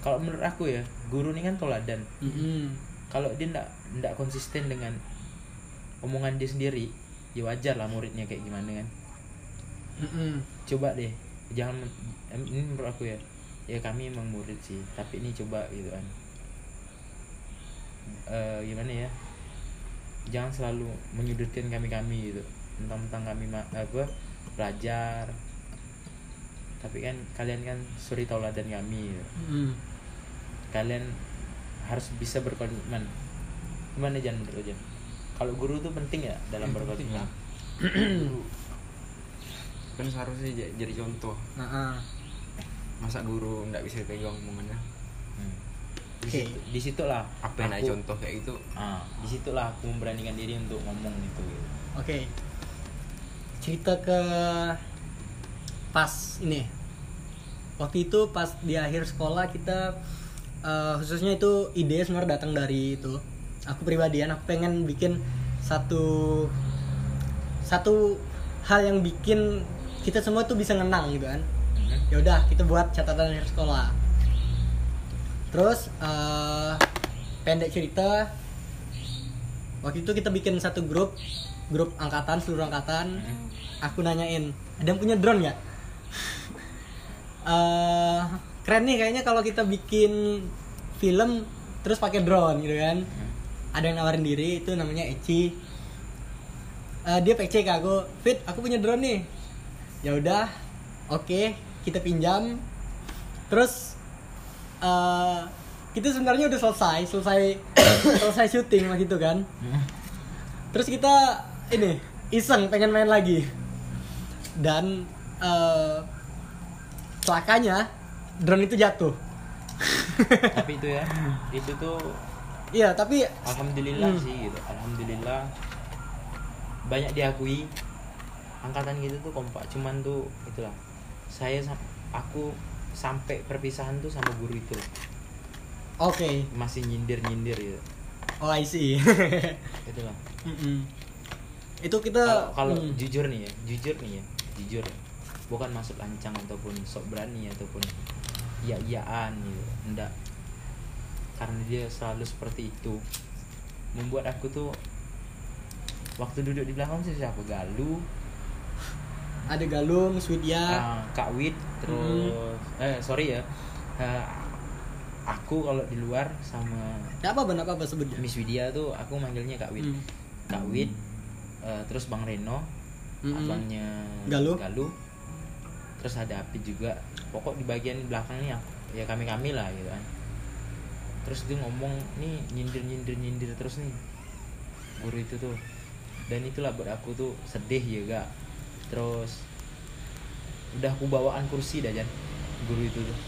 kalau menurut aku ya guru ini kan toladan Mm-mm. kalau dia ndak ndak konsisten dengan omongan dia sendiri ya wajar lah muridnya kayak gimana kan Mm-mm. coba deh jangan ini menurut aku ya ya kami emang murid sih tapi ini coba gitu kan Eh, gimana ya jangan selalu menyudutkan kami kami gitu tentang-tentang kami ma- apa belajar tapi kan kalian kan suri tauladan kami gitu. Mm. kalian harus bisa berkomitmen gimana jangan menurut Jan kalau guru tuh penting ya dalam berkomitmen Guru. kan seharusnya jadi contoh Nah, ah. masa guru nggak bisa pegang omongannya Hmm. di Oke. situ di situlah apa yang aku- contoh kayak gitu ah di situlah aku memberanikan diri untuk ngomong gitu, gitu. Oke. Cerita ke pas ini. Waktu itu pas di akhir sekolah kita eh, khususnya itu ide sebenarnya datang dari itu. Aku pribadian aku pengen bikin satu satu hal yang bikin kita semua tuh bisa ngenang gitu kan. Mhm. Ya udah, kita buat catatan akhir sekolah. Terus eh, pendek cerita waktu itu kita bikin satu grup grup angkatan seluruh angkatan Hmm. Aku nanyain ada yang punya drone nggak? Eh, keren nih kayaknya kalau kita bikin film terus pakai drone gitu kan. Hmm. ada yang nawarin diri itu namanya Eci. Eh, dia PC ke aku fit aku punya drone nih. Ya udah oke kita pinjam. Terus eh, kita sebenarnya udah selesai selesai selesai syuting waktu itu kan. Hmm. terus kita ini iseng pengen main lagi dan eh, celakanya drone itu jatuh. Tapi itu ya itu tuh iya tapi alhamdulillah Hmm. sih gitu alhamdulillah. Banyak diakui angkatan gitu tuh kompak cuman tuh itulah. Saya aku sampai perpisahan tuh sama guru itu. Oke. Masih nyindir nyindir gitu. Oh I see. Itulah. Mm-mm. itu kita kalau kalau mm, jujur nih ya jujur nih ya jujur ya. bukan maksud lancang ataupun sok berani ataupun iya iyaan gitu. Enggak karena dia selalu seperti itu. Membuat aku tuh waktu duduk di belakang sih siapa? Galuh ada Galung Swedia ah, Kak Wid terus eh sorry ya. Eh, aku kalau di luar sama ya apa benar apa sebutnya Miss Widya tuh aku manggilnya Kak Wid Hmm. Kak Wid eh, terus Bang Reno Mm-mm. abangnya Galuh. terus ada Api juga. Pokok di bagian belakang nih ya kami kami lah gitu kan. Terus dia ngomong nih nyindir nyindir nyindir terus nih. Guru itu tuh. Dan itulah buat aku tuh sedih juga terus udah aku bawaan kursi dah Jan. Guru itu tuh.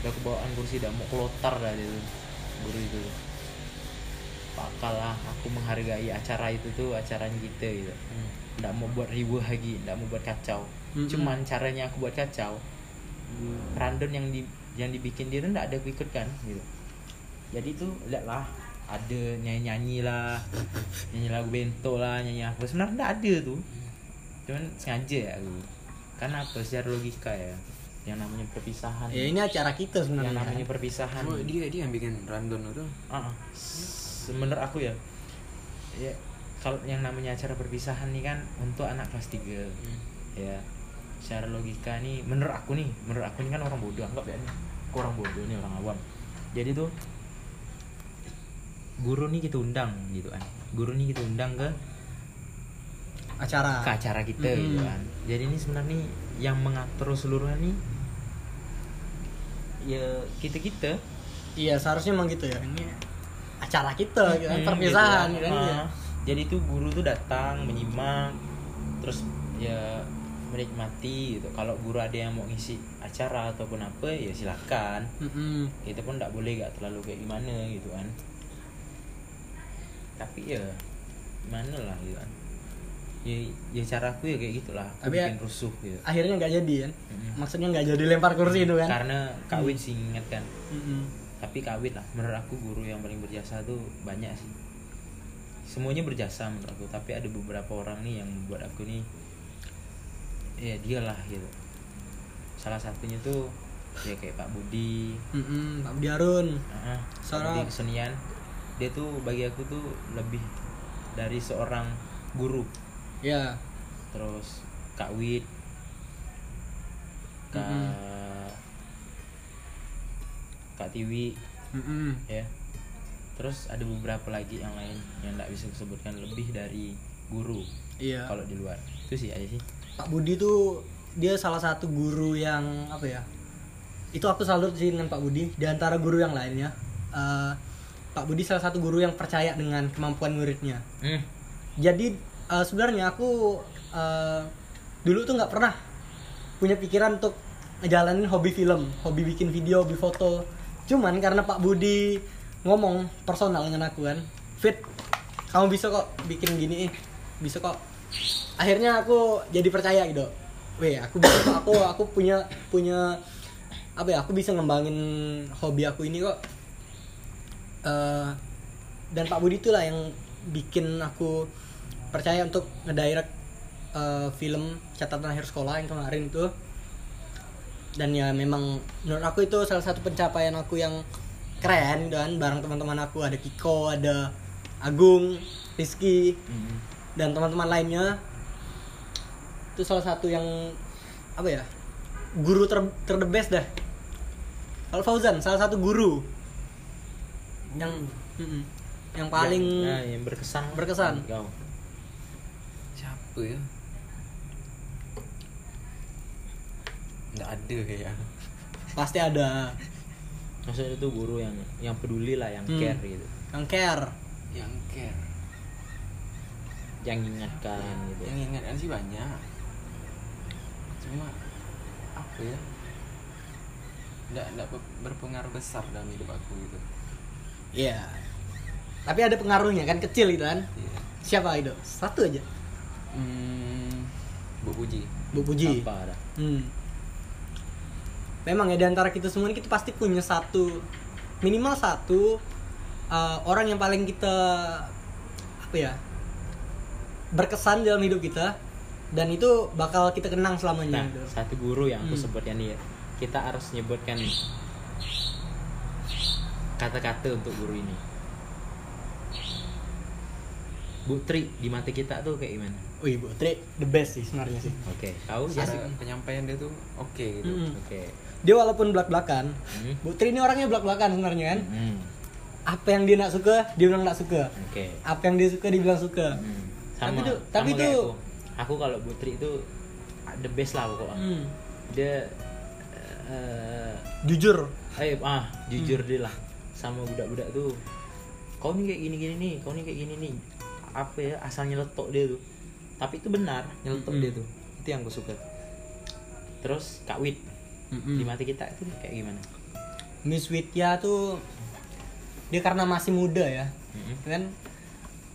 Udah aku bawaan kursi dah mau kelotar dah dia tuh guru itu tuh. Pakal lah aku menghargai acara itu tuh acaranya kita gitu nggak mau buat ribuh lagi nggak mau buat kacau. Mm-mm. cuman caranya aku buat kacau random yang di yang dibikin dia tuh nggak ada aku ikut kan gitu. Jadi tuh lihat lah ada nyanyi nyanyi lah nyanyi lagu bento lah nyanyi apa. Sebenarnya nggak ada tuh cuman sengaja ya aku. Karena apa? Secara logika ya yang namanya perpisahan. Ya ini acara kita yang sebenarnya namanya perpisahan. Oh, dia dia yang bikin random itu? Ah. menurut aku ya. Ya kalau yang namanya acara perpisahan nih kan untuk anak kelas 3 ya secara logika nih menurut aku nih menurut aku nih kan orang bodoh anggap ya nih. Aku orang bodoh nih orang awam. Jadi tuh guru nih kita undang gitu kan. Guru nih kita undang ke acara. Ke acara kita Mm-mm. gitu kan. Jadi ini sebenarnya nih yang mengatur seluruhnya nih ya kita kita iya seharusnya emang gitu ya. Ini acara kita gitu kan. Hmm, perpisahan gitu gitu kan Ah. iya. Jadi tuh guru tuh datang menyimak terus ya menikmati gitu. Kalau guru ada yang mau ngisi acara ataupun apa ya silakan. Mm-mm. kita pun tidak boleh gak terlalu kayak gimana gitu kan. Tapi ya gimana lah gitu kan. Ya, ya caraku ya kayak gitulah aku Tapi ya- bikin rusuh gitu. akhirnya nggak jadi kan? Mm-mm. maksudnya nggak jadi lempar kursi itu kan? Karena kawin sih inget kan. Mm-mm. tapi kawin lah. Menurut aku guru yang paling berjasa tuh banyak sih semuanya berjasa menurut aku tapi ada beberapa orang nih yang membuat aku nih ya dia lah gitu. Salah satunya tuh ya kayak Pak Budi. Mm-mm. Pak Budi Harun. Ah, Pak Sarah. Budi kesenian. Dia tuh bagi aku tuh lebih dari seorang guru. Ya. Terus Kak Wid Kak Kak Tiwi Mm-mm. ya terus ada beberapa lagi yang lain yang tidak bisa disebutkan lebih dari guru iya. kalau di luar. Itu sih aja sih. Pak Budi tuh dia salah satu guru yang apa ya itu aku salut sih dengan Pak Budi. Di antara guru yang lainnya eh, Pak Budi salah satu guru yang percaya dengan kemampuan muridnya. Hmm. jadi eh, sebenarnya aku eh, dulu tuh nggak pernah punya pikiran untuk ngejalanin hobi film hobi bikin video hobi foto. Cuman karena Pak Budi ngomong personal dengan aku kan. Fit kamu bisa kok bikin gini bisa kok. Akhirnya aku jadi percaya gitu. Weh aku bisa kok aku aku punya punya apa ya aku bisa ngembangin hobi aku ini kok. Eh, dan Pak Budi itulah yang bikin aku percaya untuk ngedirect eh, film catatan akhir sekolah yang kemarin itu dan ya memang menurut aku itu salah satu pencapaian aku yang keren dan bareng teman-teman aku ada Kiko ada Agung Rizky Hmm. dan teman-teman lainnya. Itu salah satu yang apa ya guru ter, ter the best dah. Kalau Fauzan salah satu guru. Yang mm-mm, yang paling Ya, nah, yang berkesan. berkesan. kau. Siapa ya? Nggak ada kayak. Pasti ada maksudnya itu guru yang yang peduli lah yang Hmm. care gitu. Yang care. Yang care. Yang ingatkan gitu. Yang ingatkan sih banyak. Cuma apa ya? Nggak nggak ber- berpengaruh besar dalam hidup aku gitu. Iya. Tapi ada pengaruhnya kan kecil gitu kan? Iya. Siapa itu? Satu aja? Hmm, Bu Puji. Bu Puji. Apa ada? Hmm. Memang ya di antara kita semua ini kita pasti punya satu minimal satu uh, orang yang paling kita apa ya berkesan dalam hidup kita dan itu bakal kita kenang selamanya. nah gitu. satu guru yang aku Hmm. sebutkan dia kita harus menyebutkan kata-kata untuk guru ini Bu Tri di mata kita tuh kayak gimana? Wih, Bu Tri the best sih sebenarnya sih. Oke, kau cara siapa? penyampaian dia tuh oke gitu Mm-mm. Oke. Dia walaupun belak-belakan, Hmm. Bu Tri ini orangnya belak-belakan sebenarnya kan. Hmm. Apa yang dia nak suka, dia bilang nak suka. Oke. Apa yang dia suka, dia bilang suka. Hmm. Tapi Sama, tuh- tapi sama kayak tuh- aku. Aku kalau Bu Tri itu the best lah pokoknya. Hmm. Dia eh Jujur. eh ah Hmm. jujur dia lah sama budak-budak tuh. Kau nih kayak gini-gini nih, kau nih kayak gini nih. Apa ya asal nyeletok dia tuh. Tapi itu benar, nyeletok Mm-mm. dia tuh. Itu yang aku suka. Terus Kak Wit Mm-mm. di mata kita itu kayak gimana? Miss Widya tuh dia karena masih muda ya Mm-mm. kan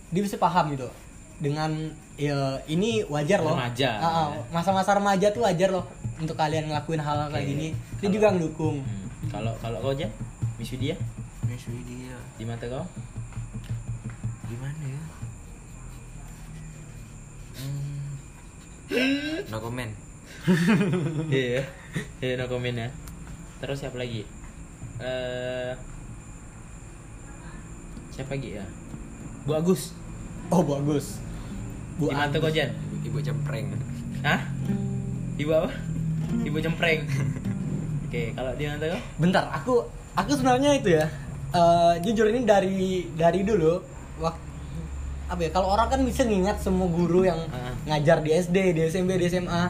dia bisa paham gitu dengan ya ini wajar loh Remaja. Ah, ah, masa-masa remaja tuh wajar loh untuk kalian ngelakuin hal, -hal kayak Oke. gini dia Kalau- juga ngedukung Hmm. Kalau kalau kau aja, Miss Widya Miss Widya di mata kau? gimana ya hmm. no comment Iya, iya no comment ya. Terus siapa lagi? Eh siapa lagi ya? Bu Agus. oh Bu Agus. kau Jan? ibu cempreng Hah? Ibu apa? Ibu cempreng. Oke, kalau di mata kau? bentar aku aku sebenarnya itu ya eh, jujur ini dari dari dulu waktu apa ya kalau orang kan bisa ngingat semua guru yang Ah. ngajar di SD di SMP di SMA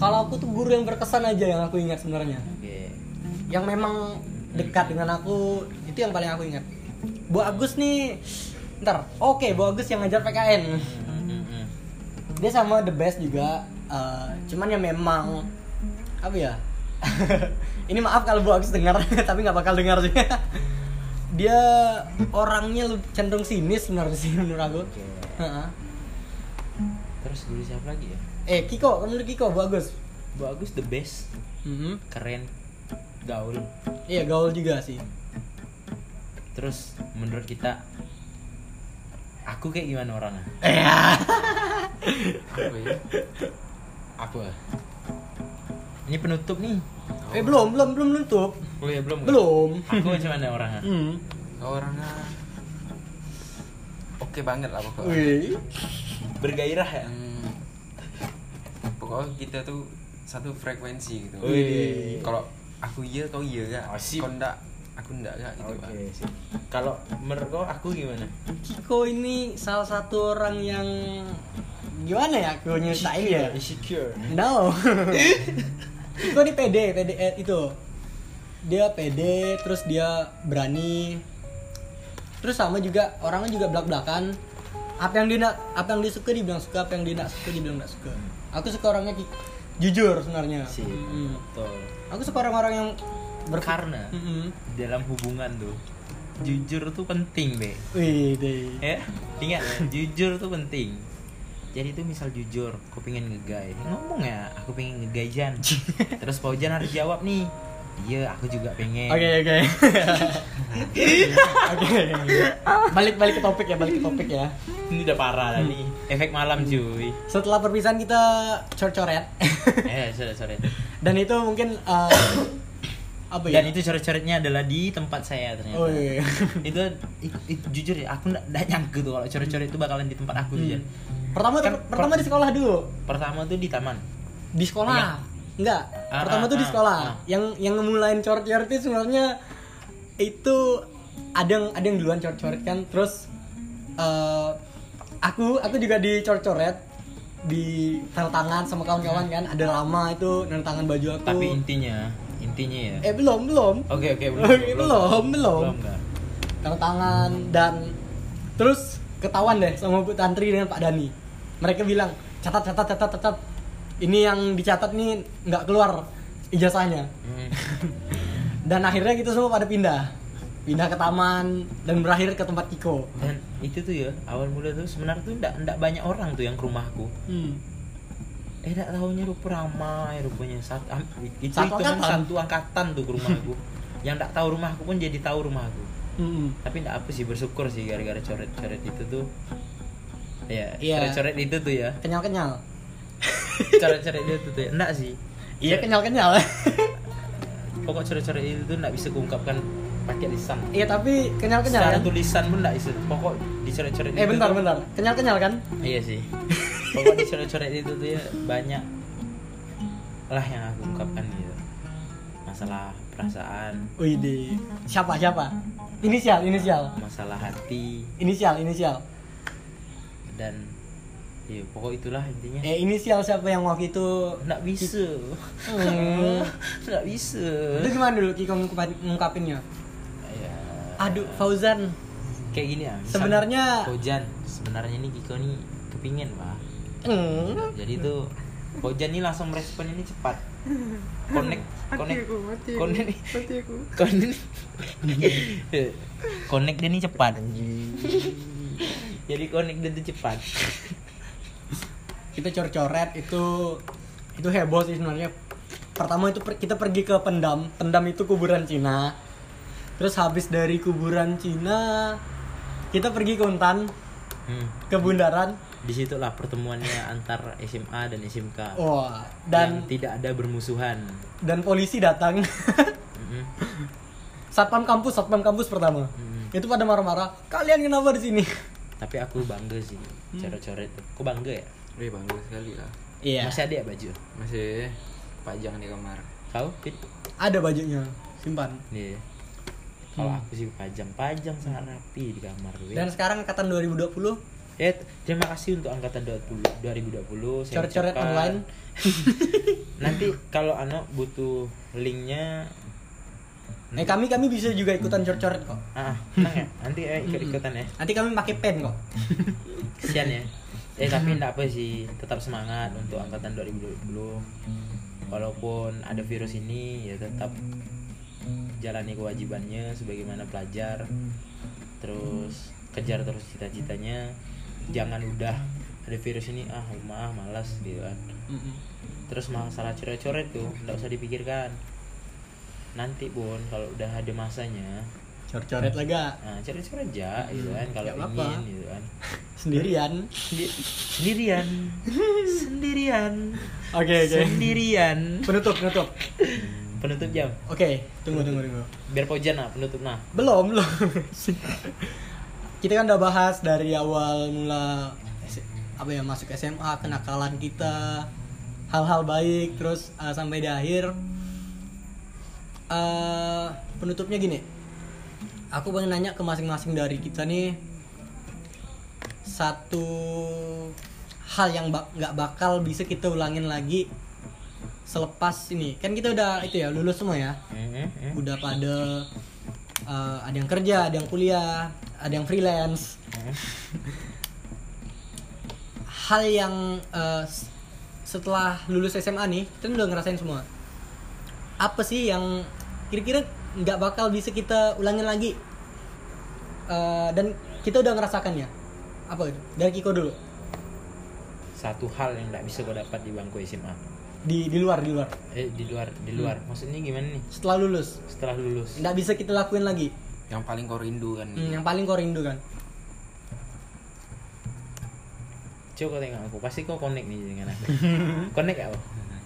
kalau aku tuh guru yang berkesan aja yang aku ingat sebenarnya Oke. yang memang dekat dengan aku itu yang paling aku ingat Bu Agus nih ntar oke Bu Agus yang ngajar PKN Hmm, hmm, hmm. dia sama the best juga Eh, cuman ya memang apa ya ini maaf kalau Bu Agus dengar tapi nggak bakal dengar sih dia orangnya lu cenderung sinis sebenarnya sih menurut aku. Heeh. Terus dulu siapa lagi ya? Eh Kiko menurut Kiko Bu Agus Bagus the best, Mhm. keren, gaul. iya gaul juga sih Terus menurut kita aku kayak gimana orangnya? eh apa ya Aku. Ini penutup nih. eh belum belum belum nutup Oh ya belum. kan? belum Aku macam mana orangnya? hmm. orangnya oke banget lah pokoknya Wih. Bergairah ya. Hmm, pokoknya kita tuh satu frekuensi gitu kalau aku iya kau iya gak Oh, sip. kau enggak aku enggak gak gitu sip. Kalau menurut kau aku gimana? Kiko ini salah satu orang yang gimana ya aku nyeritain ya Insecure. No. Kiko ini pede, pede eh, itu. Dia pede, terus dia berani. Terus sama juga orangnya juga belak-belakan. Apa yang dia nak, apa yang dia suka dibilang suka, apa yang dia nak suka dibilang nak suka. Aku suka orangnya ki- jujur sebenarnya. Sip. Mm. Betul. Aku suka orang-orang yang ber Karena Mm-mm. dalam hubungan tuh jujur tuh penting, Be. Wih, deh. Ya, ingat jujur tuh penting. Jadi tuh misal jujur, aku pengen ngegay, ngomong ya, aku pengen ngegay Jan. Terus Paujan harus jawab nih, iya aku juga pengen. Oke oke. Oke. Balik balik ke topik ya, balik ke topik ya. Ini udah parah tadi. Efek malam cuy. Setelah perpisahan kita cor-coret. eh, sorry. Dan itu mungkin eh, apa ya? Dan itu coret-coretnya adalah di tempat saya ternyata. Oh iya. itu, i- i- jujur ya, aku nggak nggak nyangka tuh kalau coret-coret itu bakalan di tempat aku Hmm. Pertama Kan pertama di sekolah dulu. Pertama tuh di taman. Di sekolah. Iya. Enggak. Ah, pertama ah, tuh di ah, sekolah. ah. Yang yang ngemulain coret-coret itu sebenarnya itu ada yang ada yang duluan coret-coret kan. Terus eh aku aku juga di coret-coret di tanda tangan sama kawan-kawan kan ada lama itu tanda tangan baju aku Tapi intinya, intinya ya. eh belum belum Oke oke belum. Oke, belum, belum. Belum kan? tanda tangan dan terus ketahuan deh sama Bu Tantri dengan Pak Dani. Mereka bilang catat catat catat catat. Ini yang dicatat nih nggak keluar ijazahnya. Hmm. Dan akhirnya kita semua pada pindah, pindah ke taman dan berakhir ke tempat Kiko. Dan itu tuh ya awal mula tuh sebenarnya tuh ndak ndak banyak orang tuh yang ke rumahku. Hmm. Eh ndak tahunya rupa ramai rupanya satu itu Satu angkatan. satu angkatan tuh ke rumahku. yang ndak tahu rumahku pun jadi tahu rumahku. Hmm. Tapi ndak apa sih bersyukur sih gara-gara coret-coret itu tuh. Ya, Iya. coret-coret itu tuh ya. Kenyal kenyal. Coret-coret itu tuh ya. Ndak sih. Iya kenyal kenyal. Pokok coret-coret itu tuh ndak bisa kuungkapkan pakai lisan. Iya tapi kenyal kenyal Secara kan. tulisan pun ndak bisa. Pokok dicoret-coret Eh itu bentar tuh- bentar. Kenyal kenyal kan. Iya sih. Di coret-coret itu tuh ya banyak lah yang aku ungkapkan gitu. Masalah perasaan, Wih. Siapa siapa? Inisial inisial. masalah hati Inisial inisial. dan ya pokok itulah intinya. Eh inisial siapa yang waktu itu Nggak bisa. Hmm. Nggak bisa. Itu gimana dulu Kiko ngungkapin- ngungkapinnya? Ya, Aduh, Fauzan. kayak gini ya. Sebenarnya- Kojan, sebenarnya ini Kiko nih kepingin, Pak. Hmm. Jadi tuh Kojan nih langsung merespon ini cepat. Connect, connect, connect, connect, connect dia nih cepat. Jadi connect dia tuh cepat. Kita cor-coret itu itu heboh sih sebenarnya. Pertama itu per- kita pergi ke Pendam. Pendam itu kuburan Cina. Terus habis dari kuburan Cina kita pergi ke Untan, Hmm. ke Bundaran. Di situlah pertemuannya antar SMA dan SMK. Wah, dan yang tidak ada bermusuhan. dan polisi datang. Mm-mm. satpam kampus, satpam kampus pertama. Mm-mm. Itu pada marah-marah. Kalian kenapa di sini? Tapi aku bangga sih, coret-coret. Aku bangga ya. Wih bangga sekali lah Iya. Masih ada ya baju? masih pajang di kamar Kau? Fit? Ada bajunya. Simpan. Iya. Kalau Hmm. aku sih pajang-pajang sangat rapi di kamar gue. Dan sekarang angkatan 2020 Ya, terima kasih untuk angkatan 20, 2020. Saya Coret-coret online. Nanti kalau anak butuh linknya Eh kami kami bisa juga ikutan coret-coret kok. ah, tenang ya. Nanti eh, ikut-ikutan ya. Nanti kami pakai pen kok. Kesian ya. Eh tapi enggak apa sih tetap semangat untuk angkatan 2020 walaupun ada virus ini ya tetap jalani kewajibannya sebagaimana pelajar. Terus kejar terus cita-citanya. Jangan udah ada virus ini ah rumah malas gitu kan. Mm-mm. terus masalah coret-coret tuh nggak usah dipikirkan. Nanti pun kalau udah ada masanya coret-coret lega. Nah coret-coret aja gitu kan kalau Nggak apa-apa. ingin gitu kan sendirian. Sendi- sendirian. Sendirian. Oke oke. Sendirian. Penutup penutup. Penutup jam. Oke tunggu tunggu tunggu. Biar pojan nah penutup nah. Belum belum. Kita kan udah bahas dari awal mula apa ya masuk SMA kenakalan kita hal-hal baik terus uh, sampai di akhir. Eh, penutupnya gini. Aku pengen nanya ke masing-masing dari kita nih satu hal yang nggak bakal bisa kita ulangin lagi selepas ini kan kita udah itu ya lulus semua ya Mhm, mhm. udah pada uh, ada yang kerja, ada yang kuliah, ada yang freelance. Mhm. Hal yang uh, setelah lulus SMA nih, kita udah ngerasain semua. Apa sih yang kira-kira nggak bakal bisa kita ulangin lagi? Uh, dan kita udah ngerasakannya. Apa itu? Dari Kiko dulu. satu hal yang nggak bisa gue dapat di bangku SMA Di di luar, di luar. eh di luar di luar. Maksudnya gimana nih? Setelah lulus, setelah lulus. Nggak bisa kita lakuin lagi. yang paling kau rindu kan? Hmm, yang paling kau rindu kan? coba kau tengok aku. Pasti kau connect nih dengan aku. Connect kau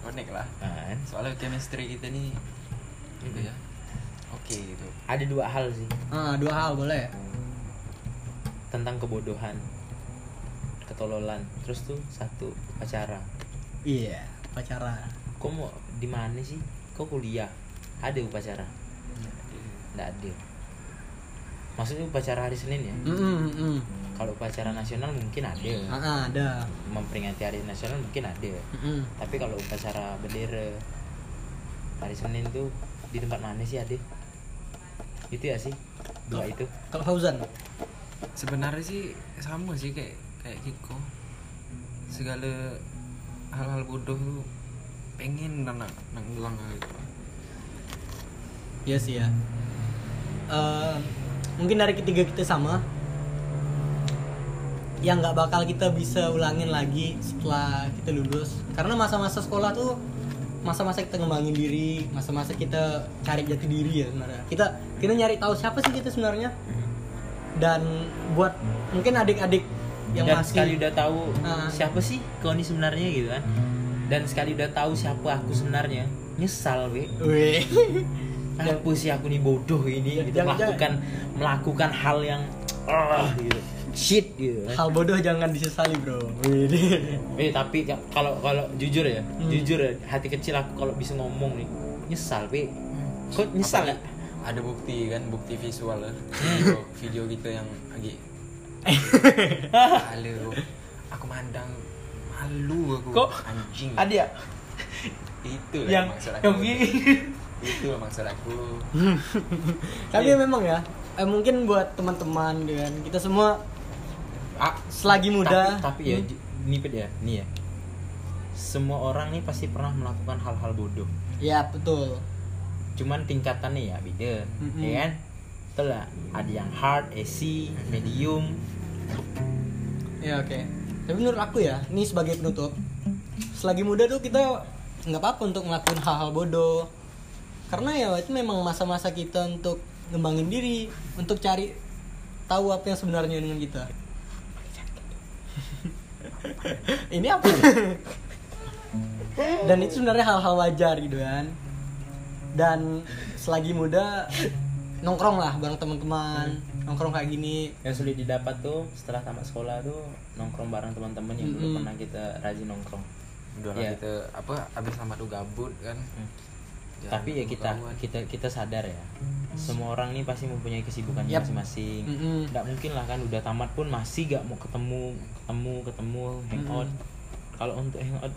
connect lah. Kan? soalnya chemistry kita nih gitu ya. Oke gitu. Ada dua hal sih. Ah, dua hal boleh. tentang kebodohan ketololan. Terus tuh satu pacaran Iya, pacaran. kau mau di mana sih? Kau kuliah? Ada upacara? Nggak ada. Maksudnya upacara hari senin ya? Mm -mm, kalau upacara nasional mungkin ada. Ah, ada. memperingati hari nasional mungkin ada. -mm. tapi kalau upacara bendera hari senin tuh di tempat mana sih ada? Itu ya sih dua itu. Kalau Fauzan, sebenarnya sih sama sih kayak kayak Kiko segala hal-hal bodoh tuh pengen nang nang ulang gitu Iya sih ya. Eh, mungkin dari ketiga kita sama. Yang nggak bakal kita bisa ulangin lagi setelah kita lulus. Karena masa-masa sekolah tuh masa-masa kita ngembangin diri, masa-masa kita cari jati diri ya sebenarnya. Kita kita nyari tahu siapa sih kita sebenarnya. Dan buat mungkin adik-adik yang dan masih sekali udah tahu Ah. siapa sih kau ini sebenarnya gitu kan dan sekali udah tahu siapa aku sebenarnya nyesal we apa sih aku nih bodoh ini gitu Jangan- melakukan melakukan hal yang ah gitu shit gitu. Hal bodoh jangan disesali, Bro. Wih. eh tapi ya, kalau kalau jujur ya Hmm. jujur ya hati kecil aku kalau bisa ngomong nih nyesal we kok nyesal nggak ada bukti kan bukti visual lah Hmm. video, video kita yang lagi Halo, aku mandang malu aku. Kok? Anjing. Ada ya itu lah yang maksud aku. yang itu lah maksud aku. Tapi Iya. memang ya, eh, mungkin buat teman-teman dan kita semua ah selagi muda. tapi, tapi ya nih Pet, ya nih ya. Semua orang nih pasti pernah melakukan hal-hal bodoh. Ya betul. cuman tingkatannya ya beda. Mm-mm. ya kan? Betul lah. Ada yang hard easy medium Ya oke. Tapi menurut aku ya, ini sebagai penutup, selagi muda tuh kita nggak apa-apa untuk ngelakuin hal-hal bodoh. Karena ya itu memang masa-masa kita untuk ngembangin diri, untuk cari tahu apa yang sebenarnya dengan kita. ini apa? Dan itu sebenarnya hal-hal wajar gitu kan. Dan selagi muda nongkrong lah bareng teman-teman, nongkrong kayak gini, yang sulit didapat tuh setelah tamat sekolah tuh nongkrong bareng teman-teman yang dulu Mm-mm. pernah kita rajin nongkrong lah Iya. kita apa abis lama tuh gabut kan Hmm. Jangan tapi ya kita kawan. kita kita sadar ya semua orang nih pasti mempunyai kesibukannya Yap. masing-masing Mm-mm. nggak mungkin lah kan udah tamat pun masih gak mau ketemu ketemu ketemu hangout kalau untuk hangout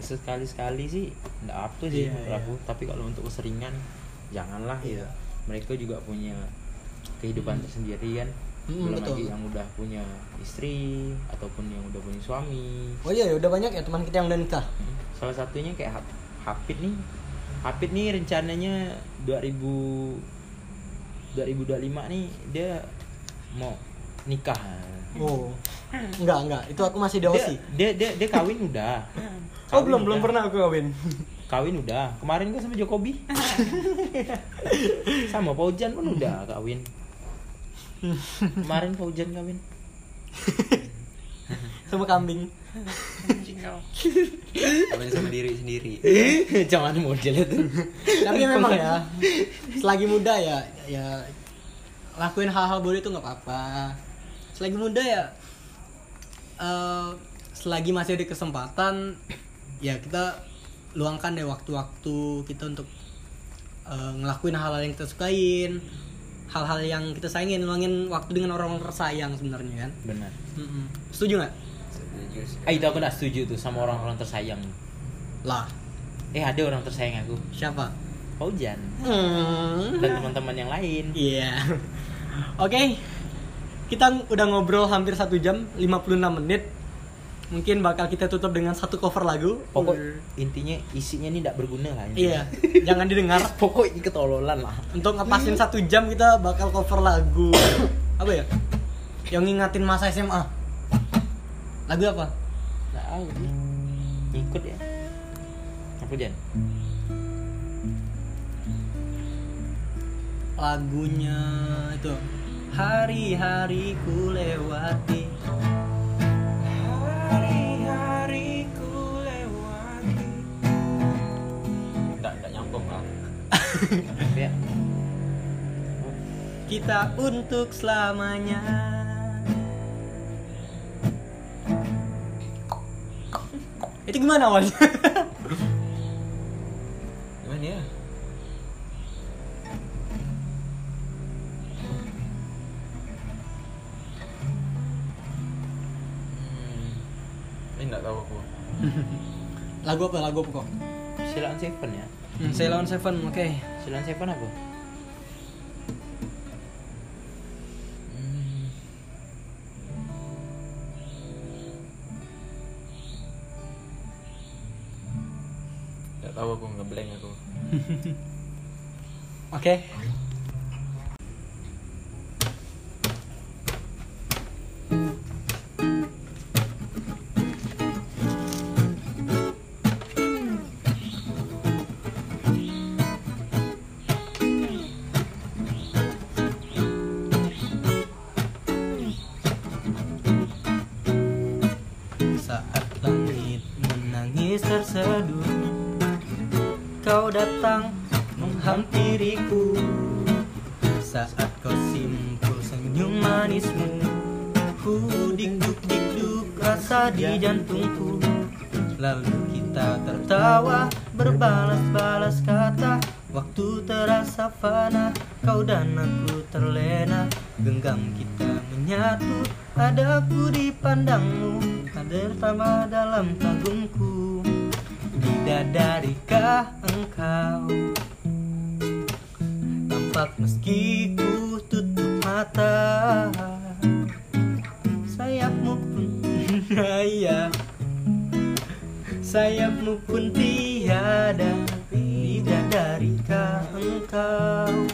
sekali sekali sih nggak apa sih iya. aku tapi kalau untuk keseringan janganlah ya mereka juga punya kehidupan tersendiri kan Mm, belum betul. lagi yang udah punya istri ataupun yang udah punya suami Oh iya, ya udah banyak ya teman kita yang udah nikah. Hmm. salah satunya kayak Hap- Hafid nih Hafid nih rencananya 2000 2025 nih dia mau nikah Oh. Enggak, enggak. Itu aku masih di dia, dia dia dia kawin udah Oh, Kawin belum belum udah. pernah aku kawin. kawin udah kemarin kan sama Jokowi sama Paujan pun udah kawin kemarin Paujan kawin Sama kambing. Kawin sama diri sendiri. jangan model itu Tapi memang ya, selagi muda ya, ya lakuin hal-hal bodoh itu nggak apa-apa. Selagi muda ya, eh, selagi masih ada kesempatan, ya kita luangkan deh waktu-waktu kita untuk eh, ngelakuin hal-hal yang kita sukain, hal-hal yang kita sayangin, luangin waktu dengan orang-orang tersayang sebenarnya kan. benar Mm-mm. Setuju nggak? Setuju sih. ah itu aku gak setuju tuh sama orang-orang tersayang Lah, eh ada orang tersayang aku siapa? Paujan Hmm. dan teman-teman yang lain Iya. Oke. Kita udah ngobrol hampir satu jam 56 menit. Mungkin bakal kita tutup dengan satu cover lagu. pokok intinya isinya ini tidak berguna lah Iya. Jangan didengar. pokok ini ketololan lah Untuk ngepasin satu jam kita bakal cover lagu. Apa ya? Yang ngingatin masa SMA. Lagu apa? nggak tahu ikut ya apa Jan Lagunya itu. Hari-hari ku lewati. Hari-hari ku lewati nggak nggak nyambung lah ya Kita untuk selamanya. Itu gimana awalnya? Gimana ya? Nggak tahu aku. lagu apa? Lagu apa kok? Silaan Seven ya Hmm, Sailor Seven, oke. Silaan Seven apa Hmm. Nggak tahu aku ngeblank aku. Oke. Saat datang menghampiriku. Saat kau simpul senyum manismu Ku dikduk dikduk rasa di jantungku. Lalu kita tertawa berbalas-balas kata Waktu terasa fana Kau dan aku terlena. Genggam kita menyatu Adaku dipandangmu. Hadir tambah dalam kagumku Bidadarikah engkau? Tampak meski ku tutup mata. Sayapmu pun Iya Sayapmu pun tiada. Bidadarikah engkau?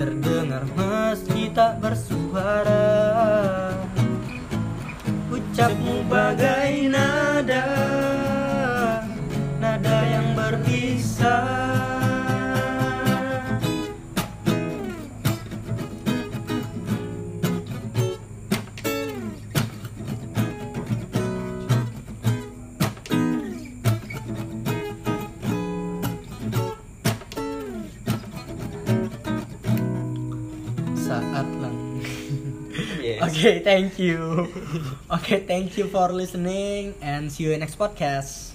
Terdengar meski tak bersuara. Ucapmu bagai Nada berbisa Saat lang Yes. Okay, thank you. Okay, thank you for listening and see you in next podcast.